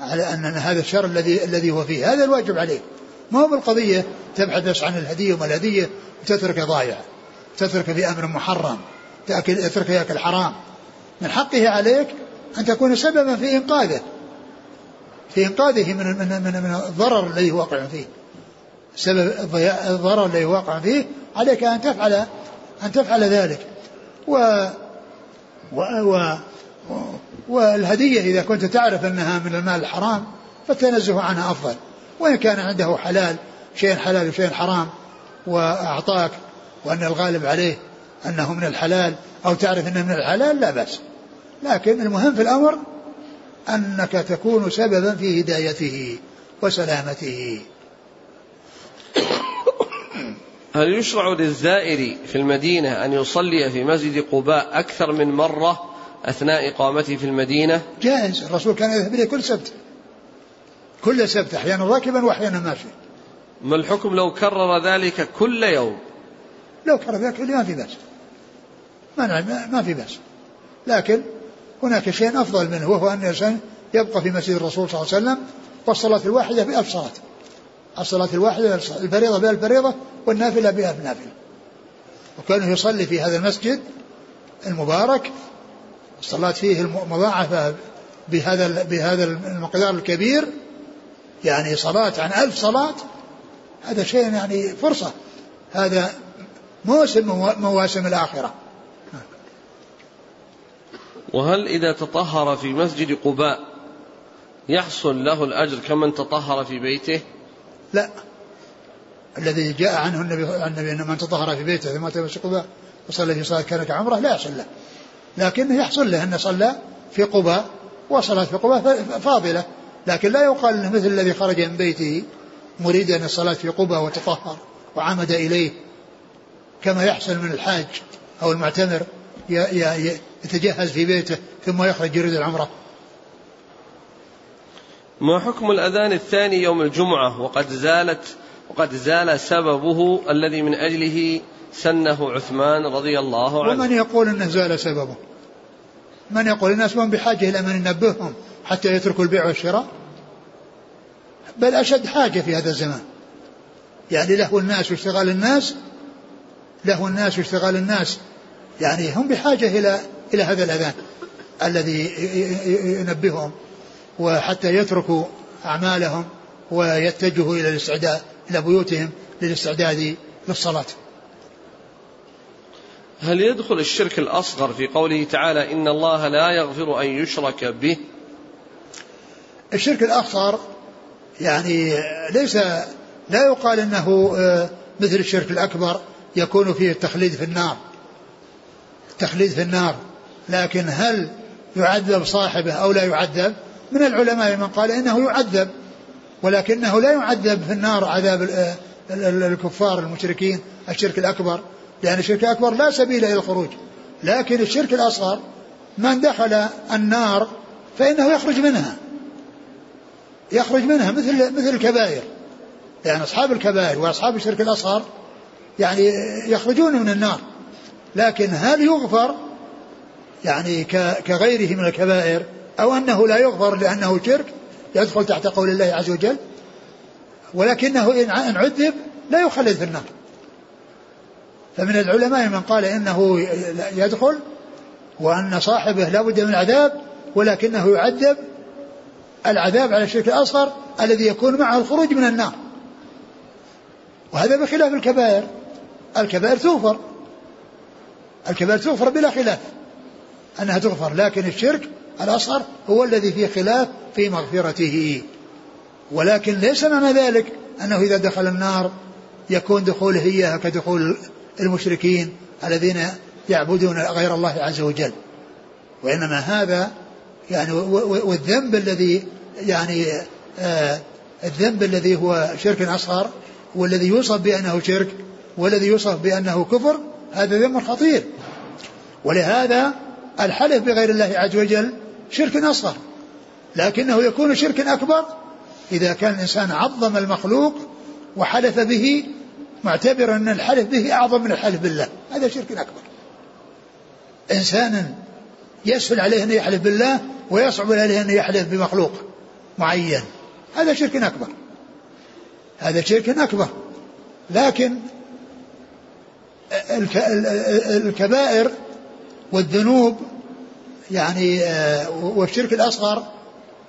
على أن هذا الشر الذي الذي هو فيه. هذا الواجب عليك. ما هو بالقضية تبحث عن الهدية وما الهدية وتترك ضايع تترك في أمر محرم تأكل يترك يأكل حرام. من حقه عليك أن تكون سببا في إنقاذه في إنقاذه من من, من الضرر الذي هو واقع فيه. سبب الضرر الذي واقع فيه عليك أن تفعل أن تفعل ذلك. و و, و والهدية إذا كنت تعرف أنها من المال الحرام فالتنزه عنها أفضل. وإن كان عنده حلال شيء حلال وشيء حرام وأعطاك وأن الغالب عليه أنه من الحلال أو تعرف أنه من الحلال لا بأس. لكن المهم في الأمر أنك تكون سببا في هدايته وسلامته. هل يشرع للزائر في المدينة أن يصلي في مسجد قباء أكثر من مرة أثناء إقامته في المدينة؟ جائز. الرسول كان يذهب إليه كل سبت. كل سبت أحيانا راكبا وأحيانا ماشيا ما الحكم لو كرر ذلك كل يوم؟ لو كرر ذلك ما في بأس. ما, ما في بأس. لكن هناك شيء أفضل منه وهو أن الإنسان يبقى في مسجد الرسول صلى الله عليه وسلم والصلاة الواحدة بألف صلاة. الصلاة الواحدة الفريضة بألف فريضة والنافلة بألف نافلة وكانه يصلي في هذا المسجد المبارك الصلاة فيه مضاعفة بهذا بهذا المقدار الكبير. يعني صلاة عن ألف صلاة هذا شيء يعني فرصة. هذا موسم مواسم الآخرة. وهل إذا تطهر في مسجد قباء يحصل له الأجر كمن تطهر في بيته؟ لا. الذي جاء عنه النبي النبي أن من تطهر في بيته ثم أتى قباء وصلى في صلاة كان كعمرة لا يحصل له. لكنه يحصل له أنه صلى في قباء وصلاة في قباء فاضلة. لكن لا يقال انه مثل الذي خرج من بيته مريدا الصلاة في قباء وتطهر وعمد إليه. كما يحصل من الحاج أو المعتمر يتجهز في بيته ثم يخرج يريد العمرة. ما حكم الأذان الثاني يوم الجمعة؟ وقد زالت وقد زال سببه الذي من أجله سنه عثمان رضي الله عنه. ومن يقول أنه زال سببه؟ من يقول الناس من بحاجة إلى من ينبههم حتى يتركوا البيع والشراء؟ بل أشد حاجة في هذا الزمان. يعني له الناس واشتغال الناس له الناس واشتغال الناس. يعني هم بحاجة إلى إلى هذا الأذان الذي ينبههم. وحتى يتركوا أعمالهم ويتجهوا إلى الاستعداد إلى بيوتهم للاستعداد للصلاة. هل يدخل الشرك الأصغر في قوله تعالى إن الله لا يغفر أن يشرك به؟ الشرك الأصغر يعني ليس لا يقال إنه آه، مثل الشرك الأكبر يكون فيه التخليد في النار التخليد في النار لكن هل يعذب صاحبه أو لا يعذب؟ من العلماء من قال إنه يعذب ولكنه لا يعذب في النار عذاب الكفار المشركين الشرك الأكبر لأن الشرك الأكبر لا سبيل إلى الخروج. لكن الشرك الأصغر من دخل النار فإنه يخرج منها. يخرج منها مثل مثل الكبائر. يعني أصحاب الكبائر وأصحاب الشرك الأصغر يعني يخرجون من النار. لكن هل يغفر يعني كغيره من الكبائر؟ أو أنه لا يغفر لأنه شرك يدخل تحت قول الله عز وجل ولكنه إن عذب لا يخلد في النار. فمن العلماء من قال إنه يدخل وأن صاحبه لا بد من العذاب ولكنه يعذب العذاب على الشرك الأصغر الذي يكون معه الخروج من النار. وهذا بخلاف الكبائر. الكبائر تغفر الكبائر تغفر بلا خلاف. أنها تغفر لكن الشرك الأصغر هو الذي فيه خلاف في مغفرته. ولكن ليس معنى ذلك أنه إذا دخل النار يكون دخوله إياها كدخول المشركين الذين يعبدون غير الله عز وجل. وإنما هذا يعني والذنب الذي يعني آه الذنب الذي هو شرك أصغر والذي يوصف بأنه شرك والذي يوصف بأنه كفر هذا ذنب خطير. ولهذا الحلف بغير الله عز وجل شرك أصغر لكنه يكون شرك أكبر إذا كان الإنسان عظم المخلوق وحلف به معتبرا أن الحلف به أعظم من الحلف بالله. هذا شرك أكبر. إنسان يسهل عليه أن يحلف بالله ويصعب عليه أن يحلف بمخلوق معين. هذا شرك أكبر. هذا شرك أكبر. لكن الكبائر والذنوب يعني آه، والشرك الأصغر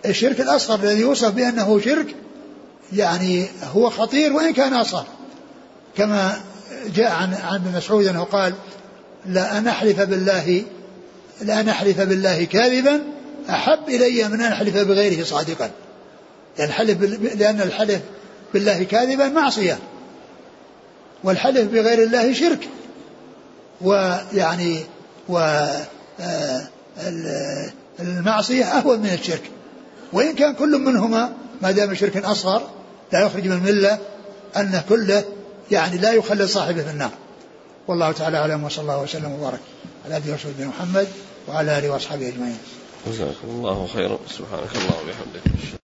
الشرك الأصغر الذي يوصف بأنه شرك يعني هو خطير وإن كان أصغر. كما جاء عن عن ابن مسعود أنه قال لا أن أحلف بالله لأن أحلف بالله كاذبا أحب إلي من أن أحلف بغيره صادقا. يعني الحلف لأن الحلف بالله كاذبا معصية والحلف بغير الله شرك. ويعني و آه، المعصية أهون من الشرك. وإن كان كل منهما ما دام شرك أصغر لا يخرج من الملة أنه كله يعني لا يخلد صاحبه في النار. والله تعالى أعلم وصلى الله وسلم وبارك على أبي رسول محمد وعلى آله وأصحابه أجمعين. جزاكم الله خيرا. سبحانك الله وبحمدك.